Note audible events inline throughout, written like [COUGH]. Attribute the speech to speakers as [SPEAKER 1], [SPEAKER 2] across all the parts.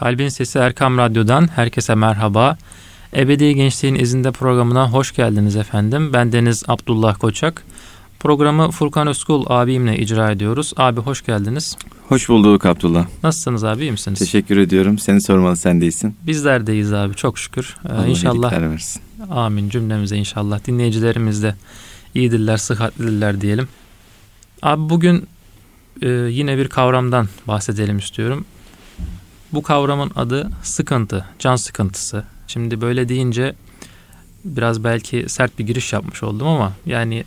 [SPEAKER 1] Kalbin Sesi Erkam Radyo'dan herkese merhaba. Ebedi Gençliğin izinde programına hoş geldiniz efendim. Ben Deniz Abdullah Koçak. Programı Furkan Özkul abimle icra ediyoruz. Abi hoş geldiniz.
[SPEAKER 2] Hoş bulduk Abdullah.
[SPEAKER 1] Nasılsınız abi iyi misiniz?
[SPEAKER 2] Teşekkür ediyorum. Seni sormalı sen değilsin.
[SPEAKER 1] Bizler deyiz abi çok şükür. Ee,
[SPEAKER 2] Allah
[SPEAKER 1] inşallah.
[SPEAKER 2] versin.
[SPEAKER 1] Amin cümlemize inşallah. Dinleyicilerimiz de iyidirler, sıhhatlidirler diyelim. Abi bugün e, yine bir kavramdan bahsedelim istiyorum. Bu kavramın adı sıkıntı, can sıkıntısı. Şimdi böyle deyince biraz belki sert bir giriş yapmış oldum ama yani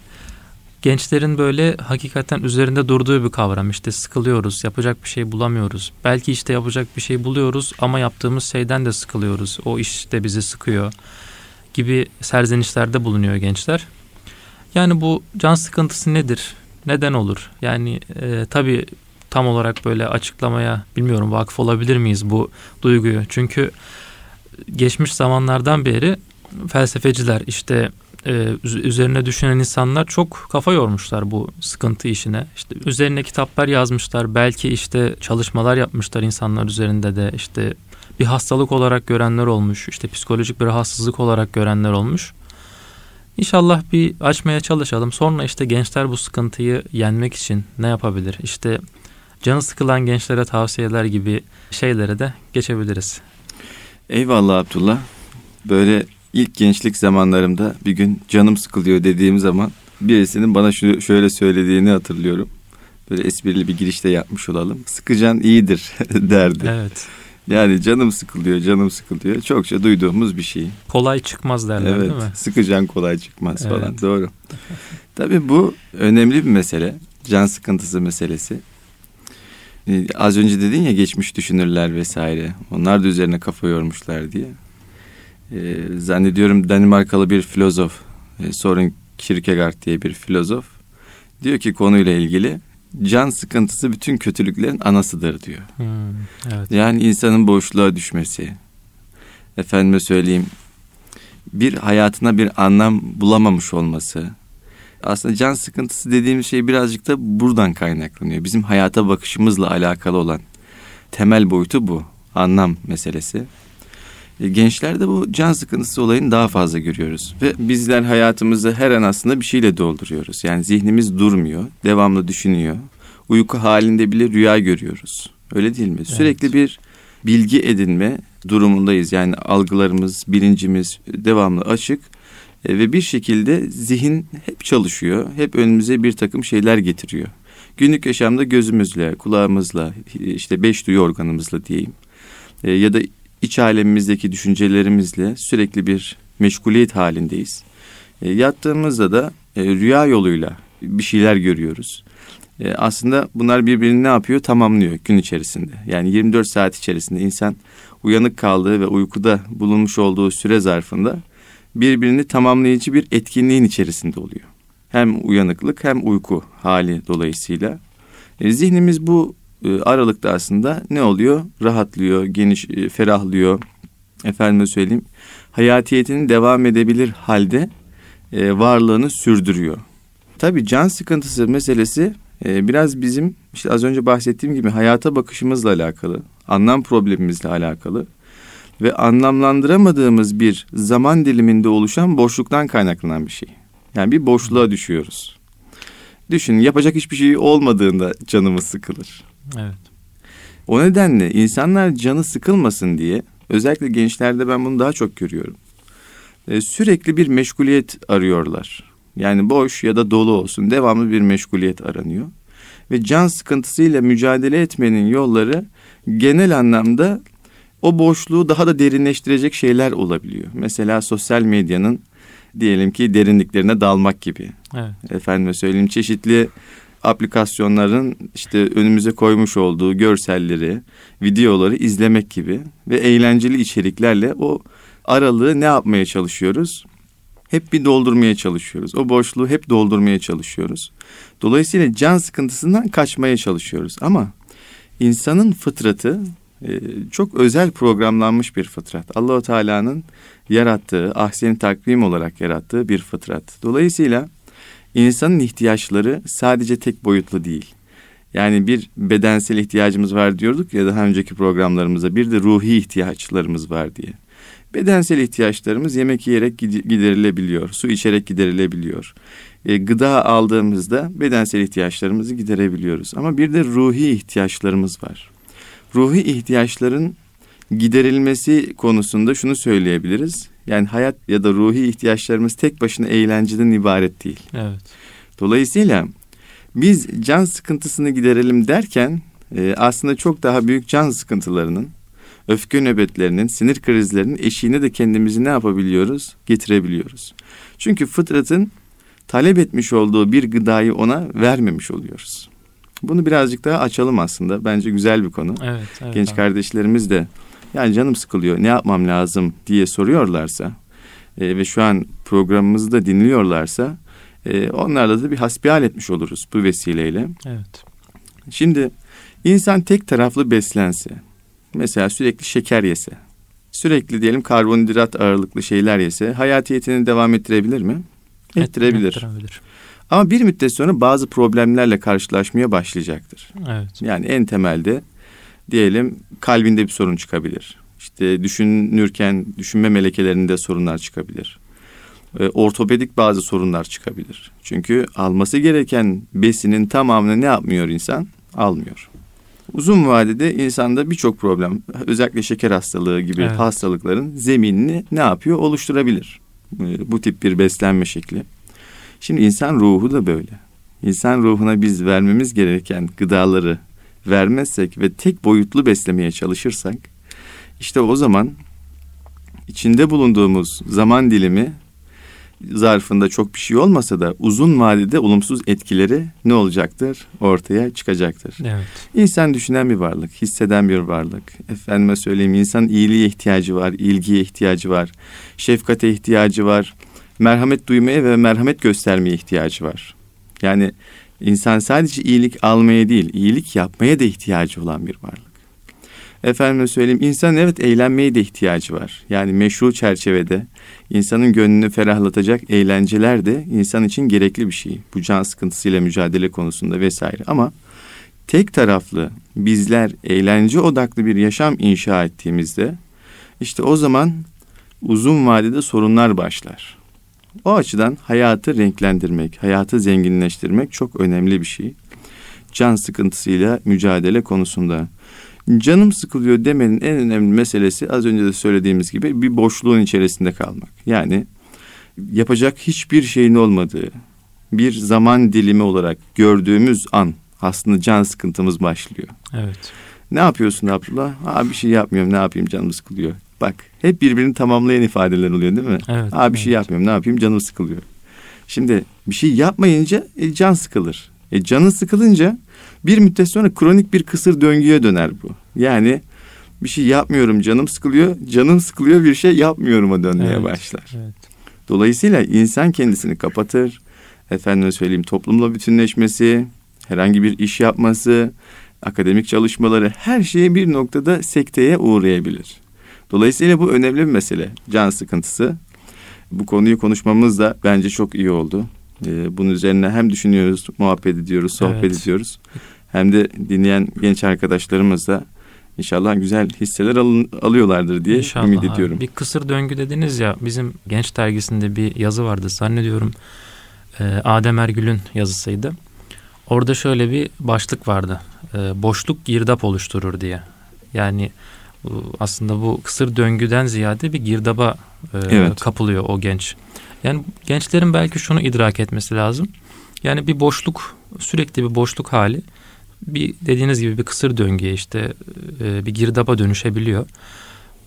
[SPEAKER 1] gençlerin böyle hakikaten üzerinde durduğu bir kavram. İşte sıkılıyoruz, yapacak bir şey bulamıyoruz. Belki işte yapacak bir şey buluyoruz ama yaptığımız şeyden de sıkılıyoruz. O iş de bizi sıkıyor gibi serzenişlerde bulunuyor gençler. Yani bu can sıkıntısı nedir? Neden olur? Yani e, tabii tam olarak böyle açıklamaya bilmiyorum vakıf olabilir miyiz bu duyguyu? Çünkü geçmiş zamanlardan beri felsefeciler işte e, üzerine düşünen insanlar çok kafa yormuşlar bu sıkıntı işine. İşte üzerine kitaplar yazmışlar. Belki işte çalışmalar yapmışlar insanlar üzerinde de işte bir hastalık olarak görenler olmuş. işte psikolojik bir rahatsızlık olarak görenler olmuş. İnşallah bir açmaya çalışalım. Sonra işte gençler bu sıkıntıyı yenmek için ne yapabilir? İşte canı sıkılan gençlere tavsiyeler gibi şeylere de geçebiliriz.
[SPEAKER 2] Eyvallah Abdullah. Böyle ilk gençlik zamanlarımda bir gün canım sıkılıyor dediğim zaman birisinin bana şöyle söylediğini hatırlıyorum. Böyle esprili bir girişte yapmış olalım. Sıkıcan iyidir [LAUGHS] derdi.
[SPEAKER 1] Evet.
[SPEAKER 2] Yani canım sıkılıyor, canım sıkılıyor. Çokça duyduğumuz bir şey.
[SPEAKER 1] Kolay çıkmaz derler
[SPEAKER 2] evet,
[SPEAKER 1] değil mi?
[SPEAKER 2] Sıkıcan kolay çıkmaz
[SPEAKER 1] Evet.
[SPEAKER 2] falan. Doğru. Tabii bu önemli bir mesele. Can sıkıntısı meselesi. Ee, az önce dedin ya geçmiş düşünürler vesaire. Onlar da üzerine kafa yormuşlar diye. Ee, zannediyorum Danimarkalı bir filozof. E, Soren Kierkegaard diye bir filozof. Diyor ki konuyla ilgili can sıkıntısı bütün kötülüklerin anasıdır diyor.
[SPEAKER 1] Hmm, evet.
[SPEAKER 2] Yani insanın boşluğa düşmesi. Efendime söyleyeyim bir hayatına bir anlam bulamamış olması. Aslında can sıkıntısı dediğimiz şey birazcık da buradan kaynaklanıyor. Bizim hayata bakışımızla alakalı olan temel boyutu bu. Anlam meselesi. E, Gençlerde bu can sıkıntısı olayını daha fazla görüyoruz. Ve bizler hayatımızı her an aslında bir şeyle dolduruyoruz. Yani zihnimiz durmuyor, devamlı düşünüyor. Uyku halinde bile rüya görüyoruz. Öyle değil mi? Sürekli bir bilgi edinme durumundayız. Yani algılarımız, bilincimiz devamlı açık. E, ve bir şekilde zihin hep çalışıyor. Hep önümüze bir takım şeyler getiriyor. Günlük yaşamda gözümüzle, kulağımızla, işte beş duyu organımızla diyeyim. E, ya da iç alemimizdeki düşüncelerimizle sürekli bir meşguliyet halindeyiz. E, yattığımızda da rüya yoluyla bir şeyler görüyoruz. Aslında bunlar birbirini ne yapıyor? Tamamlıyor gün içerisinde. Yani 24 saat içerisinde insan uyanık kaldığı ve uykuda bulunmuş olduğu süre zarfında birbirini tamamlayıcı bir etkinliğin içerisinde oluyor. Hem uyanıklık hem uyku hali dolayısıyla. E, zihnimiz bu e, aralıkta aslında ne oluyor? Rahatlıyor, geniş, e, ferahlıyor. Efendime söyleyeyim, hayatiyetinin devam edebilir halde e, varlığını sürdürüyor. Tabii can sıkıntısı meselesi biraz bizim işte az önce bahsettiğim gibi hayata bakışımızla alakalı, anlam problemimizle alakalı ve anlamlandıramadığımız bir zaman diliminde oluşan boşluktan kaynaklanan bir şey. Yani bir boşluğa düşüyoruz. Düşün yapacak hiçbir şey olmadığında canımız sıkılır.
[SPEAKER 1] Evet.
[SPEAKER 2] O nedenle insanlar canı sıkılmasın diye özellikle gençlerde ben bunu daha çok görüyorum. Ee, sürekli bir meşguliyet arıyorlar. Yani boş ya da dolu olsun devamlı bir meşguliyet aranıyor. Ve can sıkıntısıyla mücadele etmenin yolları genel anlamda o boşluğu daha da derinleştirecek şeyler olabiliyor. Mesela sosyal medyanın diyelim ki derinliklerine dalmak gibi.
[SPEAKER 1] Evet.
[SPEAKER 2] Efendime söyleyeyim çeşitli aplikasyonların işte önümüze koymuş olduğu görselleri, videoları izlemek gibi ve eğlenceli içeriklerle o aralığı ne yapmaya çalışıyoruz? Hep bir doldurmaya çalışıyoruz. O boşluğu hep doldurmaya çalışıyoruz. Dolayısıyla can sıkıntısından kaçmaya çalışıyoruz. Ama insanın fıtratı çok özel programlanmış bir fıtrat. Allahu Teala'nın yarattığı, ahsen takvim olarak yarattığı bir fıtrat. Dolayısıyla insanın ihtiyaçları sadece tek boyutlu değil. Yani bir bedensel ihtiyacımız var diyorduk ya daha önceki programlarımızda bir de ruhi ihtiyaçlarımız var diye. Bedensel ihtiyaçlarımız yemek yiyerek giderilebiliyor, su içerek giderilebiliyor. E, gıda aldığımızda bedensel ihtiyaçlarımızı giderebiliyoruz. Ama bir de ruhi ihtiyaçlarımız var. Ruhi ihtiyaçların giderilmesi konusunda şunu söyleyebiliriz. Yani hayat ya da ruhi ihtiyaçlarımız tek başına eğlenceden ibaret değil.
[SPEAKER 1] Evet.
[SPEAKER 2] Dolayısıyla biz can sıkıntısını giderelim derken e, aslında çok daha büyük can sıkıntılarının, öfke nöbetlerinin, sinir krizlerinin eşiğine de kendimizi ne yapabiliyoruz? Getirebiliyoruz. Çünkü fıtratın talep etmiş olduğu bir gıdayı ona vermemiş oluyoruz. Bunu birazcık daha açalım aslında. Bence güzel bir konu.
[SPEAKER 1] Evet, evet
[SPEAKER 2] Genç abi. kardeşlerimiz de yani canım sıkılıyor ne yapmam lazım diye soruyorlarsa e, ve şu an programımızı da dinliyorlarsa e, onlarla da bir hasbihal etmiş oluruz bu vesileyle.
[SPEAKER 1] Evet.
[SPEAKER 2] Şimdi insan tek taraflı beslense mesela sürekli şeker yese sürekli diyelim karbonhidrat ağırlıklı şeyler yese hayatiyetini devam ettirebilir mi? Ettirebilir. ettirebilir. Ama bir müddet sonra bazı problemlerle karşılaşmaya başlayacaktır.
[SPEAKER 1] Evet.
[SPEAKER 2] Yani en temelde diyelim kalbinde bir sorun çıkabilir. İşte düşünürken düşünme melekelerinde sorunlar çıkabilir. E, ortopedik bazı sorunlar çıkabilir. Çünkü alması gereken besinin tamamını ne yapmıyor insan? Almıyor. Uzun vadede insanda birçok problem, özellikle şeker hastalığı gibi evet. hastalıkların zeminini ne yapıyor? Oluşturabilir. E, bu tip bir beslenme şekli. Şimdi insan ruhu da böyle. İnsan ruhuna biz vermemiz gereken gıdaları vermezsek ve tek boyutlu beslemeye çalışırsak işte o zaman içinde bulunduğumuz zaman dilimi zarfında çok bir şey olmasa da uzun vadede olumsuz etkileri ne olacaktır? Ortaya çıkacaktır.
[SPEAKER 1] Evet.
[SPEAKER 2] İnsan düşünen bir varlık, hisseden bir varlık. Efendime söyleyeyim insan iyiliğe ihtiyacı var, ilgiye ihtiyacı var, şefkate ihtiyacı var, merhamet duymaya ve merhamet göstermeye ihtiyacı var. Yani insan sadece iyilik almaya değil, iyilik yapmaya da ihtiyacı olan bir varlık. Efendime söyleyeyim insan evet eğlenmeye de ihtiyacı var. Yani meşru çerçevede insanın gönlünü ferahlatacak eğlenceler de insan için gerekli bir şey. Bu can sıkıntısıyla mücadele konusunda vesaire ama tek taraflı bizler eğlence odaklı bir yaşam inşa ettiğimizde işte o zaman uzun vadede sorunlar başlar. O açıdan hayatı renklendirmek, hayatı zenginleştirmek çok önemli bir şey. Can sıkıntısıyla mücadele konusunda. Canım sıkılıyor demenin en önemli meselesi az önce de söylediğimiz gibi bir boşluğun içerisinde kalmak. Yani yapacak hiçbir şeyin olmadığı bir zaman dilimi olarak gördüğümüz an aslında can sıkıntımız başlıyor.
[SPEAKER 1] Evet.
[SPEAKER 2] Ne yapıyorsun Abdullah? Aa bir şey yapmıyorum ne yapayım canım sıkılıyor. Bak hep birbirini tamamlayan ifadeler oluyor değil mi?
[SPEAKER 1] Evet.
[SPEAKER 2] Aa bir şey evet. şey yapmıyorum ne yapayım canım sıkılıyor. Şimdi bir şey yapmayınca e, can sıkılır. E, canın sıkılınca bir müddet sonra kronik bir kısır döngüye döner bu. Yani bir şey yapmıyorum canım sıkılıyor. Canım sıkılıyor bir şey yapmıyorum'a dönmeye evet, başlar.
[SPEAKER 1] Evet.
[SPEAKER 2] Dolayısıyla insan kendisini kapatır. Efendime söyleyeyim toplumla bütünleşmesi, herhangi bir iş yapması, akademik çalışmaları her şeyi bir noktada sekteye uğrayabilir. Dolayısıyla bu önemli bir mesele. Can sıkıntısı. Bu konuyu konuşmamız da bence çok iyi oldu. Ee, bunun üzerine hem düşünüyoruz, muhabbet ediyoruz, sohbet evet. ediyoruz. Hem de dinleyen genç arkadaşlarımız da inşallah güzel hisseler alın, alıyorlardır diye inşallah ümit ediyorum.
[SPEAKER 1] Bir kısır döngü dediniz ya bizim genç dergisinde bir yazı vardı zannediyorum. E, Adem Ergül'ün yazısıydı. Orada şöyle bir başlık vardı. E, boşluk girdap oluşturur diye. Yani aslında bu kısır döngüden ziyade bir girdaba e, evet. kapılıyor o genç. Yani gençlerin belki şunu idrak etmesi lazım. Yani bir boşluk, sürekli bir boşluk hali bir dediğiniz gibi bir kısır döngüye işte e, bir girdaba dönüşebiliyor.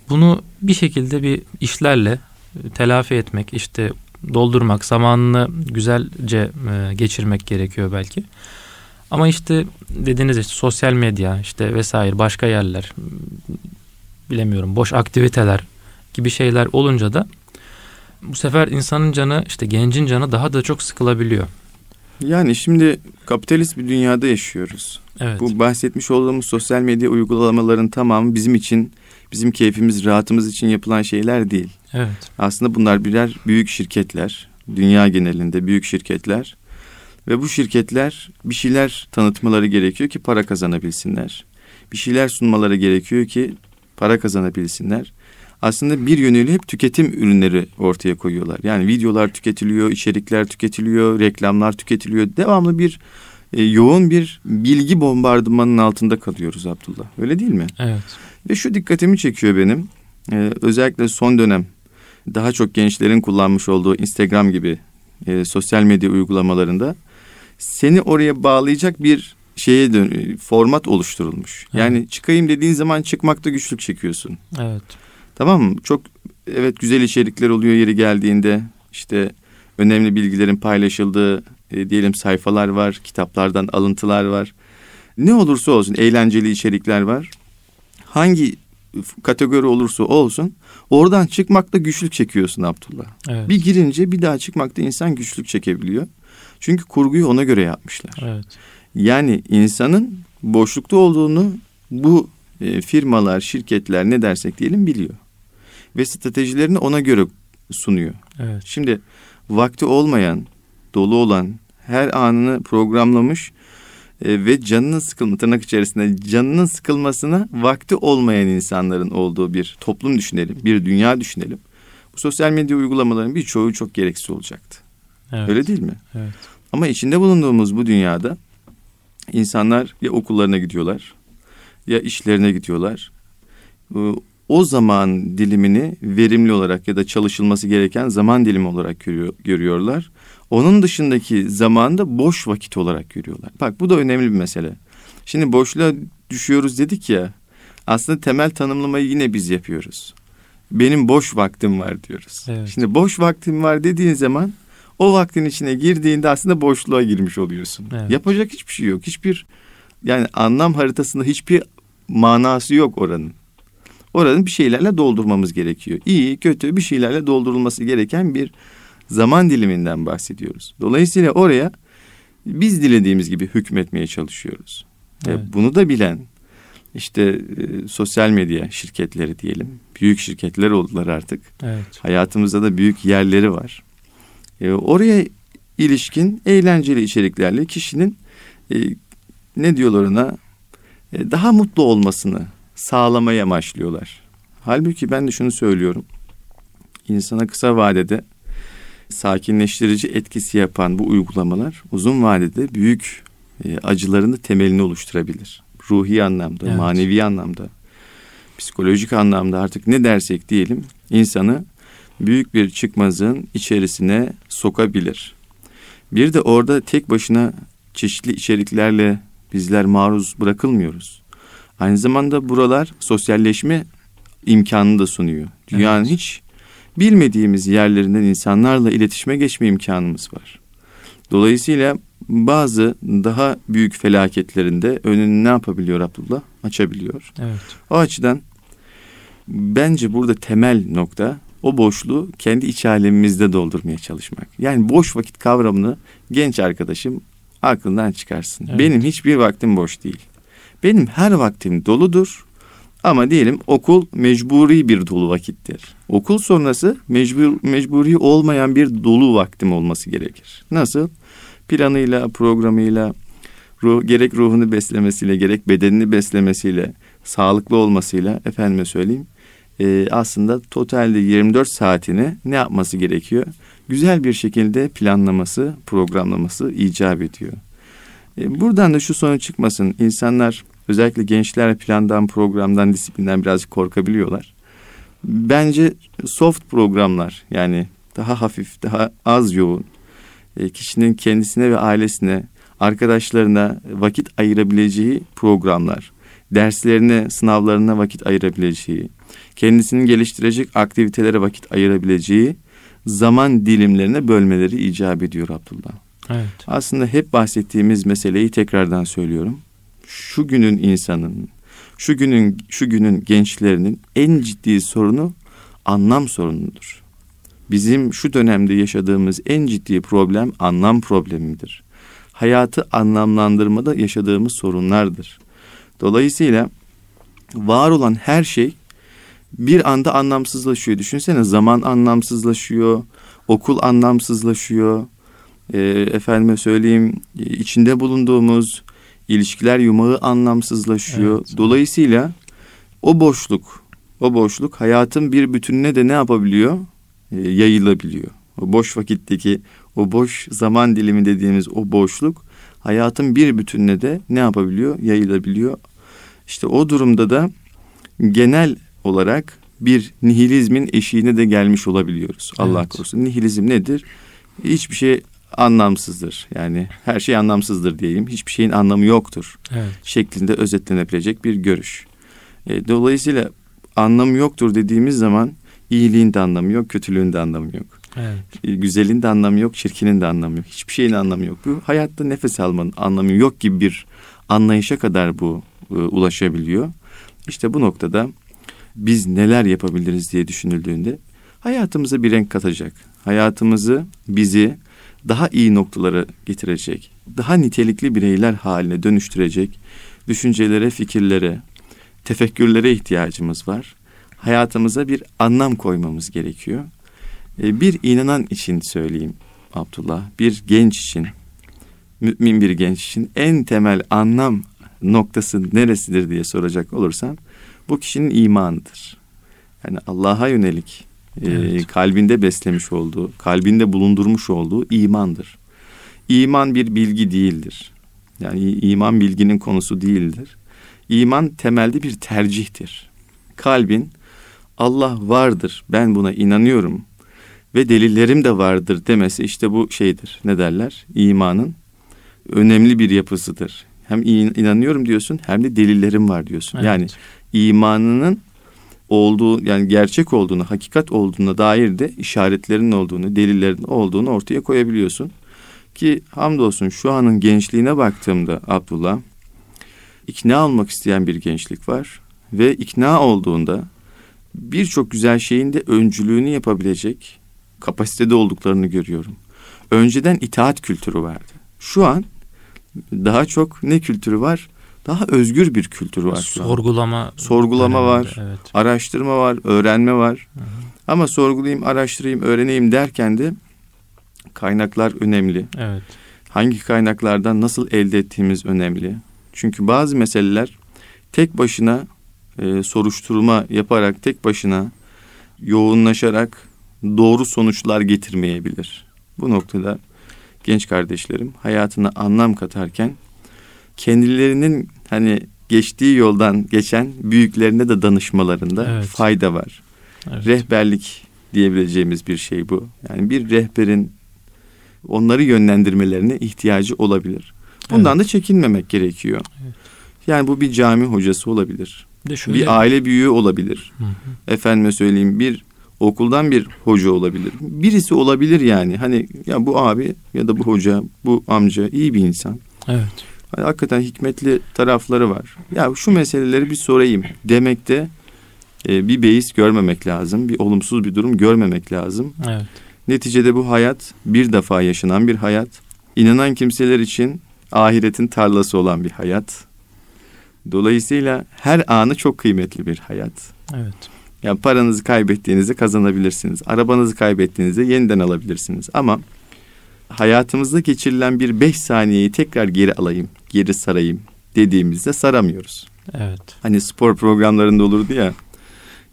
[SPEAKER 1] Bunu bir şekilde bir işlerle e, telafi etmek, işte doldurmak, zamanını güzelce e, geçirmek gerekiyor belki. Ama işte dediğiniz işte sosyal medya işte vesaire başka yerler bilemiyorum boş aktiviteler gibi şeyler olunca da bu sefer insanın canı işte gencin canı daha da çok sıkılabiliyor.
[SPEAKER 2] Yani şimdi kapitalist bir dünyada yaşıyoruz.
[SPEAKER 1] Evet.
[SPEAKER 2] Bu bahsetmiş olduğumuz sosyal medya uygulamaların tamamı bizim için, bizim keyfimiz, rahatımız için yapılan şeyler değil.
[SPEAKER 1] Evet.
[SPEAKER 2] Aslında bunlar birer büyük şirketler. Dünya genelinde büyük şirketler. Ve bu şirketler bir şeyler tanıtmaları gerekiyor ki para kazanabilsinler. Bir şeyler sunmaları gerekiyor ki para kazanabilsinler. Aslında bir yönüyle hep tüketim ürünleri ortaya koyuyorlar. Yani videolar tüketiliyor, içerikler tüketiliyor, reklamlar tüketiliyor. Devamlı bir e, yoğun bir bilgi bombardımanının altında kalıyoruz Abdullah. Öyle değil mi?
[SPEAKER 1] Evet.
[SPEAKER 2] Ve şu dikkatimi çekiyor benim. E, özellikle son dönem daha çok gençlerin kullanmış olduğu Instagram gibi e, sosyal medya uygulamalarında seni oraya bağlayacak bir şeye dön format oluşturulmuş.
[SPEAKER 1] Evet.
[SPEAKER 2] Yani çıkayım dediğin zaman çıkmakta güçlük çekiyorsun.
[SPEAKER 1] Evet.
[SPEAKER 2] Tamam mı? Çok evet güzel içerikler oluyor yeri geldiğinde. işte önemli bilgilerin paylaşıldığı e, diyelim sayfalar var, kitaplardan alıntılar var. Ne olursa olsun eğlenceli içerikler var. Hangi kategori olursa olsun oradan çıkmakta güçlük çekiyorsun Abdullah.
[SPEAKER 1] Evet.
[SPEAKER 2] Bir girince bir daha çıkmakta insan güçlük çekebiliyor. Çünkü kurguyu ona göre yapmışlar.
[SPEAKER 1] Evet.
[SPEAKER 2] Yani insanın boşlukta olduğunu bu e, firmalar, şirketler ne dersek diyelim biliyor. Ve stratejilerini ona göre sunuyor.
[SPEAKER 1] Evet.
[SPEAKER 2] Şimdi vakti olmayan, dolu olan her anını programlamış e, ve canının sıkılma tırnak içerisinde canının sıkılmasına vakti olmayan insanların olduğu bir toplum düşünelim, bir dünya düşünelim. Bu sosyal medya uygulamalarının birçoğu çok gereksiz olacaktı.
[SPEAKER 1] Evet.
[SPEAKER 2] Öyle değil mi?
[SPEAKER 1] Evet.
[SPEAKER 2] Ama içinde bulunduğumuz bu dünyada insanlar ya okullarına gidiyorlar ya işlerine gidiyorlar. Ee, O zaman dilimini verimli olarak ya da çalışılması gereken zaman dilimi olarak görüyor, görüyorlar. Onun dışındaki zamanı da boş vakit olarak görüyorlar. Bak bu da önemli bir mesele. Şimdi boşluğa düşüyoruz dedik ya. Aslında temel tanımlamayı yine biz yapıyoruz. Benim boş vaktim var diyoruz.
[SPEAKER 1] Evet.
[SPEAKER 2] Şimdi boş vaktim var dediğin zaman o vaktin içine girdiğinde aslında boşluğa girmiş oluyorsun.
[SPEAKER 1] Evet.
[SPEAKER 2] Yapacak hiçbir şey yok. Hiçbir yani anlam haritasında hiçbir manası yok oranın. Oranın bir şeylerle doldurmamız gerekiyor. İyi, kötü bir şeylerle doldurulması gereken bir zaman diliminden bahsediyoruz. Dolayısıyla oraya biz dilediğimiz gibi hükmetmeye çalışıyoruz. E,
[SPEAKER 1] Evet.
[SPEAKER 2] Bunu da bilen işte e, sosyal medya şirketleri diyelim. Büyük şirketler oldular artık.
[SPEAKER 1] Evet.
[SPEAKER 2] Hayatımızda da büyük yerleri var. E, oraya ilişkin eğlenceli içeriklerle kişinin e, ne diyorlar ona E, daha mutlu olmasını sağlamaya amaçlıyorlar. Halbuki ben de şunu söylüyorum. İnsana kısa vadede sakinleştirici etkisi yapan bu uygulamalar uzun vadede büyük e, acılarını temelini oluşturabilir. Ruhi anlamda,
[SPEAKER 1] Evet.
[SPEAKER 2] manevi anlamda, psikolojik anlamda artık ne dersek diyelim insanı büyük bir çıkmazın içerisine sokabilir. Bir de orada tek başına çeşitli içeriklerle bizler maruz bırakılmıyoruz. Aynı zamanda buralar sosyalleşme imkanını da sunuyor. Dünyanın
[SPEAKER 1] Evet.
[SPEAKER 2] hiç bilmediğimiz yerlerinden insanlarla iletişime geçme imkanımız var. Dolayısıyla bazı daha büyük felaketlerinde önünü ne yapabiliyor Abdullah? Açabiliyor.
[SPEAKER 1] Evet.
[SPEAKER 2] O açıdan bence burada temel nokta o boşluğu kendi iç alemimizde doldurmaya çalışmak. Yani boş vakit kavramını genç arkadaşım aklından çıkarsın.
[SPEAKER 1] Evet.
[SPEAKER 2] Benim hiçbir vaktim boş değil. Benim her vaktim doludur. Ama diyelim okul mecburi bir dolu vakittir. Okul sonrası mecbur, mecburi olmayan bir dolu vaktim olması gerekir. Nasıl? Planıyla, programıyla, ruh, gerek ruhunu beslemesiyle, gerek bedenini beslemesiyle, sağlıklı olmasıyla efendime söyleyeyim. E, aslında totalde 24 saatini ne yapması gerekiyor? Güzel bir şekilde planlaması, programlaması icap ediyor. E, buradan da şu sonuç çıkmasın. İnsanlar özellikle gençler plandan, programdan, disiplinden birazcık korkabiliyorlar. Bence soft programlar yani daha hafif, daha az yoğun, e, kişinin kendisine ve ailesine, arkadaşlarına vakit ayırabileceği programlar, derslerine, sınavlarına vakit ayırabileceği, kendisini geliştirecek aktivitelere vakit ayırabileceği zaman dilimlerine bölmeleri icap ediyor Abdullah.
[SPEAKER 1] Evet.
[SPEAKER 2] Aslında hep bahsettiğimiz meseleyi tekrardan söylüyorum. Şu günün insanın, şu günün şu günün gençlerinin en ciddi sorunu anlam sorunudur. Bizim şu dönemde yaşadığımız en ciddi problem anlam problemidir. Hayatı anlamlandırmada yaşadığımız sorunlardır. Dolayısıyla var olan her şey bir anda anlamsızlaşıyor. Düşünsene zaman anlamsızlaşıyor, okul anlamsızlaşıyor, e, efendime söyleyeyim içinde bulunduğumuz ilişkiler yumağı anlamsızlaşıyor. Evet. Dolayısıyla o boşluk, o boşluk hayatın bir bütününe de ne yapabiliyor? E, yayılabiliyor. O boş vakitteki o boş zaman dilimi dediğimiz o boşluk hayatın bir bütününe de ne yapabiliyor? Yayılabiliyor. İşte o durumda da genel olarak bir nihilizmin eşiğine de gelmiş olabiliyoruz. Evet. Allah korusun. Nihilizm nedir? Hiçbir şey anlamsızdır. Yani her şey anlamsızdır diyeyim. Hiçbir şeyin anlamı yoktur. Evet. Şeklinde özetlenebilecek bir görüş. E, dolayısıyla anlamı yoktur dediğimiz zaman iyiliğin de anlamı yok, kötülüğün de anlamı yok. Evet. E, güzelin de anlamı yok, çirkinin de anlamı yok. Hiçbir şeyin anlamı yok. Bu hayatta nefes almanın anlamı yok gibi bir anlayışa kadar bu e, ulaşabiliyor. İşte bu noktada biz neler yapabiliriz diye düşünüldüğünde hayatımıza bir renk katacak. Hayatımızı bizi daha iyi noktalara getirecek. Daha nitelikli bireyler haline dönüştürecek düşüncelere, fikirlere, tefekkürlere ihtiyacımız var. Hayatımıza bir anlam koymamız gerekiyor. E, bir inanan için söyleyeyim Abdullah, bir genç için, mümin bir genç için en temel anlam noktası neresidir diye soracak olursam bu kişinin imanıdır. Yani Allah'a yönelik e, evet. kalbinde beslemiş olduğu, kalbinde bulundurmuş olduğu imandır. İman bir bilgi değildir. Yani iman bilginin konusu değildir. İman temelde bir tercihtir. Kalbin Allah vardır, ben buna inanıyorum ve delillerim de vardır demesi işte bu şeydir. Ne derler? İmanın önemli bir yapısıdır. Hem inanıyorum diyorsun hem de delillerim var diyorsun. Evet. Yani imanının olduğu yani gerçek olduğunu, hakikat olduğuna dair de işaretlerin olduğunu, delillerin olduğunu ortaya koyabiliyorsun. Ki hamdolsun şu anın gençliğine baktığımda Abdullah ikna olmak isteyen bir gençlik var ve ikna olduğunda birçok güzel şeyin de öncülüğünü yapabilecek kapasitede olduklarını görüyorum. Önceden itaat kültürü vardı. Şu an daha çok ne kültürü var? Daha özgür bir kültür var.
[SPEAKER 1] Sorgulama.
[SPEAKER 2] Sorgulama var. Evet. Araştırma var. Öğrenme var. Hı hı. Ama sorgulayayım, araştırayım, öğreneyim derken de kaynaklar önemli. Evet. Hangi kaynaklardan nasıl elde ettiğimiz önemli. Çünkü bazı meseleler tek başına e, soruşturma yaparak tek başına yoğunlaşarak doğru sonuçlar getirmeyebilir. Bu noktada genç kardeşlerim hayatına anlam katarken kendilerinin hani geçtiği yoldan geçen büyüklerine de danışmalarında evet. fayda var. Evet. Rehberlik diyebileceğimiz bir şey bu. Yani bir rehberin onları yönlendirmelerine ihtiyacı olabilir. Bundan evet. da çekinmemek gerekiyor. Evet. Yani bu bir cami hocası olabilir. Şöyle... Bir aile büyüğü olabilir. Hı hı. Efendime söyleyeyim bir okuldan bir hoca olabilir. Birisi olabilir yani. Hani ya bu abi ya da bu hoca, bu amca iyi bir insan. Evet. Hani hakikaten hikmetli tarafları var. Ya şu meseleleri bir sorayım demekte e, bir beis görmemek lazım. Bir olumsuz bir durum görmemek lazım. Evet. Neticede bu hayat bir defa yaşanan bir hayat. İnanan kimseler için ahiretin tarlası olan bir hayat. Dolayısıyla her anı çok kıymetli bir hayat. Evet. Yani paranızı kaybettiğinizde kazanabilirsiniz. Arabanızı kaybettiğinizde yeniden alabilirsiniz. Ama hayatımızda geçirilen bir beş saniyeyi tekrar geri alayım, geri sarayım dediğimizde saramıyoruz. Evet. Hani spor programlarında olurdu ya.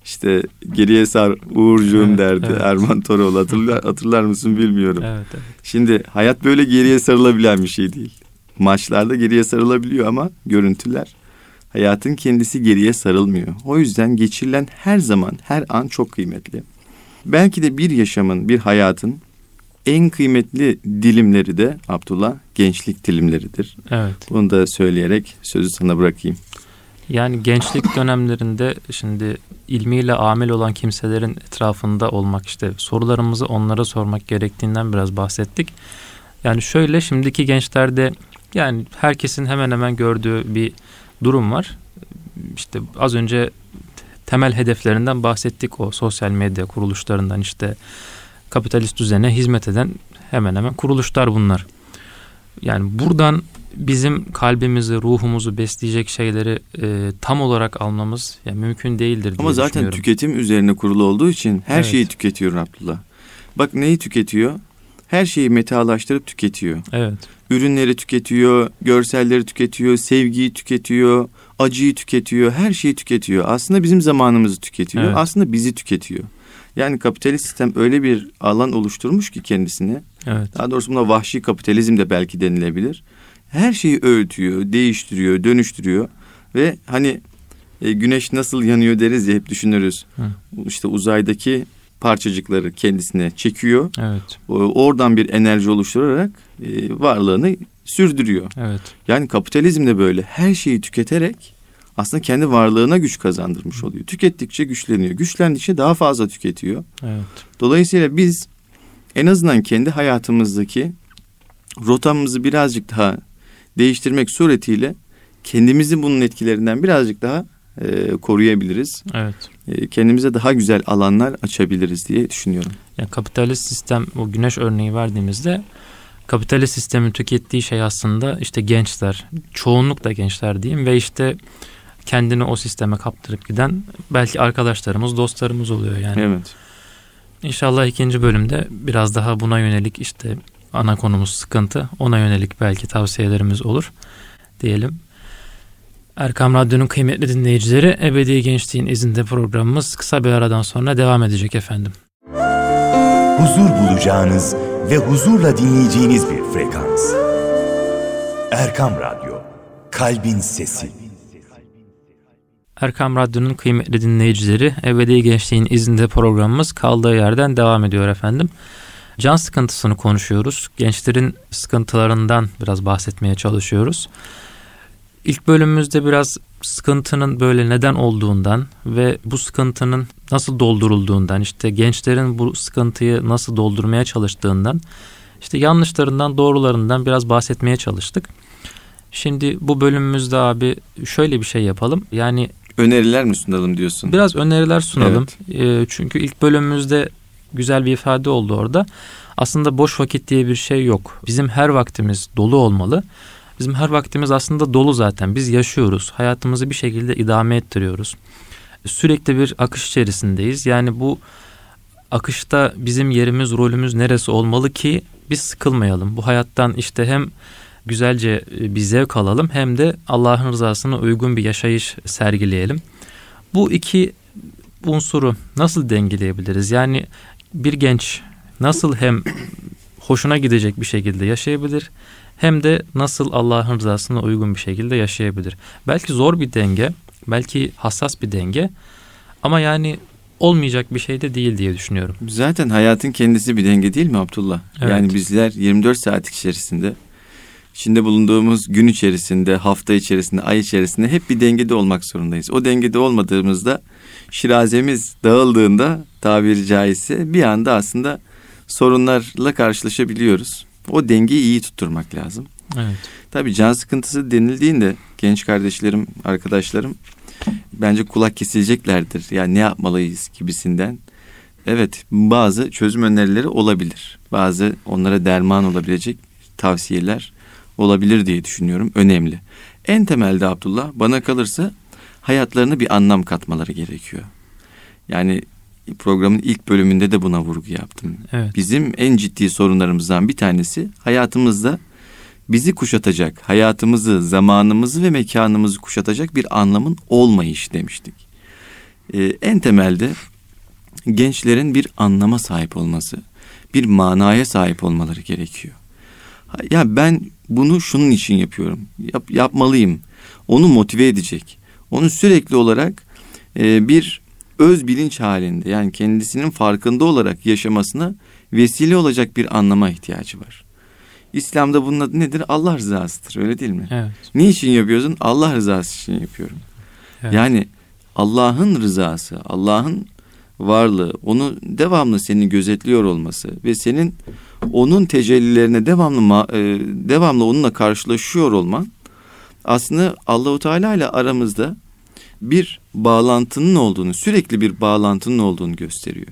[SPEAKER 2] İşte geriye sar Uğurcuğum evet, derdi evet. Erman Toroğlu [LAUGHS] hatırlar, hatırlar mısın bilmiyorum. Evet, evet. Şimdi hayat böyle geriye sarılabilen bir şey değil. Maçlarda geriye sarılabiliyor ama görüntüler hayatın kendisi geriye sarılmıyor. O yüzden geçirilen her zaman her an çok kıymetli. Belki de bir yaşamın bir hayatın en kıymetli dilimleri de Abdullah gençlik dilimleridir. Evet. Bunu da söyleyerek sözü sana bırakayım.
[SPEAKER 1] Yani gençlik dönemlerinde şimdi ilmiyle amel olan kimselerin etrafında olmak işte sorularımızı onlara sormak gerektiğinden biraz bahsettik. Yani şöyle şimdiki gençlerde yani herkesin hemen hemen gördüğü bir durum var. İşte az önce temel hedeflerinden bahsettik o sosyal medya kuruluşlarından işte kapitalist düzene hizmet eden hemen hemen kuruluşlar bunlar. Yani buradan bizim kalbimizi, ruhumuzu besleyecek şeyleri e, tam olarak almamız yani mümkün değildir diye
[SPEAKER 2] Ama zaten tüketim üzerine kurulu olduğu için her evet. şeyi tüketiyor Abdullah. Bak neyi tüketiyor? Her şeyi metalaştırıp tüketiyor.
[SPEAKER 1] Evet.
[SPEAKER 2] Ürünleri tüketiyor, görselleri tüketiyor, sevgiyi tüketiyor, acıyı tüketiyor, her şeyi tüketiyor. Aslında bizim zamanımızı tüketiyor.
[SPEAKER 1] Evet.
[SPEAKER 2] Aslında bizi tüketiyor. Yani kapitalist sistem öyle bir alan oluşturmuş ki kendisine.
[SPEAKER 1] Evet.
[SPEAKER 2] Daha doğrusu buna vahşi kapitalizm de belki denilebilir. Her şeyi öğütüyor, değiştiriyor, dönüştürüyor ve hani e, güneş nasıl yanıyor deriz ya hep düşünürüz.
[SPEAKER 1] Hı.
[SPEAKER 2] İşte uzaydaki parçacıkları kendisine çekiyor.
[SPEAKER 1] Evet.
[SPEAKER 2] Oradan bir enerji oluşturarak e, varlığını sürdürüyor.
[SPEAKER 1] Evet.
[SPEAKER 2] Yani kapitalizm de böyle her şeyi tüketerek aslında kendi varlığına güç kazandırmış oluyor. Tükettikçe güçleniyor. Güçlendikçe daha fazla tüketiyor.
[SPEAKER 1] Evet.
[SPEAKER 2] Dolayısıyla biz en azından kendi hayatımızdaki rotamızı birazcık daha değiştirmek suretiyle kendimizi bunun etkilerinden birazcık daha e, koruyabiliriz.
[SPEAKER 1] Evet.
[SPEAKER 2] E, kendimize daha güzel alanlar açabiliriz diye düşünüyorum.
[SPEAKER 1] Yani kapitalist sistem o güneş örneği verdiğimizde kapitalist sistemin tükettiği şey aslında işte gençler, çoğunlukla gençler diyeyim ve işte kendini o sisteme kaptırıp giden belki arkadaşlarımız, dostlarımız oluyor yani.
[SPEAKER 2] Evet.
[SPEAKER 1] İnşallah ikinci bölümde biraz daha buna yönelik işte ana konumuz sıkıntı. Ona yönelik belki tavsiyelerimiz olur diyelim. Erkam Radyo'nun kıymetli dinleyicileri Ebedi Gençliğin izinde programımız kısa bir aradan sonra devam edecek efendim.
[SPEAKER 3] huzur bulacağınız ve huzurla dinleyeceğiniz bir frekans. Erkam Radyo, Kalbin Sesi.
[SPEAKER 1] Erkam Radyo'nun kıymetli dinleyicileri Ebedi Gençliğin izinde programımız kaldığı yerden devam ediyor efendim. Can sıkıntısını konuşuyoruz. Gençlerin sıkıntılarından biraz bahsetmeye çalışıyoruz. İlk bölümümüzde biraz sıkıntının böyle neden olduğundan ve bu sıkıntının nasıl doldurulduğundan, işte gençlerin bu sıkıntıyı nasıl doldurmaya çalıştığından, işte yanlışlarından, doğrularından biraz bahsetmeye çalıştık. Şimdi bu bölümümüzde abi şöyle bir şey yapalım. Yani
[SPEAKER 2] Öneriler mi sunalım diyorsun?
[SPEAKER 1] Biraz öneriler sunalım. Ee, çünkü ilk bölümümüzde güzel bir ifade oldu orada. Aslında boş vakit diye bir şey yok. Bizim her vaktimiz dolu olmalı. Bizim her vaktimiz aslında dolu zaten. Biz yaşıyoruz. Hayatımızı bir şekilde idame ettiriyoruz. Sürekli bir akış içerisindeyiz. Yani bu akışta bizim yerimiz, rolümüz neresi olmalı ki biz sıkılmayalım. Bu hayattan işte hem güzelce bir zevk alalım hem de Allah'ın rızasına uygun bir yaşayış sergileyelim. Bu iki unsuru nasıl dengeleyebiliriz? Yani bir genç nasıl hem hoşuna gidecek bir şekilde yaşayabilir hem de nasıl Allah'ın rızasına uygun bir şekilde yaşayabilir. Belki zor bir denge, belki hassas bir denge ama yani olmayacak bir şey de değil diye düşünüyorum.
[SPEAKER 2] Zaten hayatın kendisi bir denge değil mi Abdullah?
[SPEAKER 1] Evet.
[SPEAKER 2] Yani bizler 24 saat içerisinde içinde bulunduğumuz gün içerisinde, hafta içerisinde, ay içerisinde hep bir dengede olmak zorundayız. O dengede olmadığımızda şirazemiz dağıldığında tabiri caizse bir anda aslında sorunlarla karşılaşabiliyoruz. O dengeyi iyi tutturmak lazım.
[SPEAKER 1] Evet.
[SPEAKER 2] Tabii can sıkıntısı denildiğinde genç kardeşlerim, arkadaşlarım bence kulak kesileceklerdir. Yani ne yapmalıyız gibisinden. Evet bazı çözüm önerileri olabilir. Bazı onlara derman olabilecek tavsiyeler olabilir diye düşünüyorum. Önemli. En temelde Abdullah bana kalırsa hayatlarına bir anlam katmaları gerekiyor. Yani programın ilk bölümünde de buna vurgu yaptım.
[SPEAKER 1] Evet.
[SPEAKER 2] Bizim en ciddi sorunlarımızdan bir tanesi hayatımızda bizi kuşatacak, hayatımızı, zamanımızı ve mekanımızı kuşatacak bir anlamın olmayışı demiştik. Ee, en temelde gençlerin bir anlama sahip olması, bir manaya sahip olmaları gerekiyor. Ya ben bunu şunun için yapıyorum, yap, yapmalıyım. Onu motive edecek, onu sürekli olarak e, bir öz bilinç halinde yani kendisinin farkında olarak yaşamasına vesile olacak bir anlama ihtiyacı var. İslam'da bunun adı nedir? Allah rızasıdır öyle değil mi?
[SPEAKER 1] Evet.
[SPEAKER 2] Niçin yapıyorsun? Allah rızası için yapıyorum.
[SPEAKER 1] Evet.
[SPEAKER 2] Yani Allah'ın rızası, Allah'ın varlığı, onu devamlı seni gözetliyor olması ve senin onun tecellilerine devamlı e, devamlı onunla karşılaşıyor olman aslında Allahu Teala ile aramızda bir bağlantının olduğunu, sürekli bir bağlantının olduğunu gösteriyor.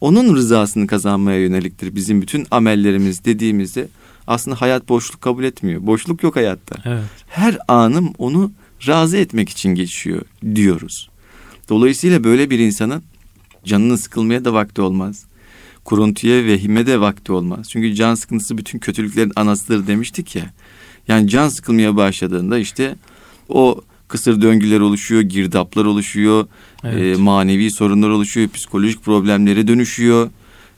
[SPEAKER 2] Onun rızasını kazanmaya yöneliktir bizim bütün amellerimiz dediğimizde aslında hayat boşluk kabul etmiyor. Boşluk yok hayatta
[SPEAKER 1] Evet.
[SPEAKER 2] her anım onu razı etmek için geçiyor diyoruz. Dolayısıyla böyle bir insanın canının sıkılmaya da vakti olmaz. kuruntuya ve himme de vakti olmaz. Çünkü can sıkıntısı bütün kötülüklerin anasıdır demiştik ya. Yani can sıkılmaya başladığında işte o kısır döngüler oluşuyor, girdaplar oluşuyor,
[SPEAKER 1] Evet.
[SPEAKER 2] e, manevi sorunlar oluşuyor, psikolojik problemlere dönüşüyor.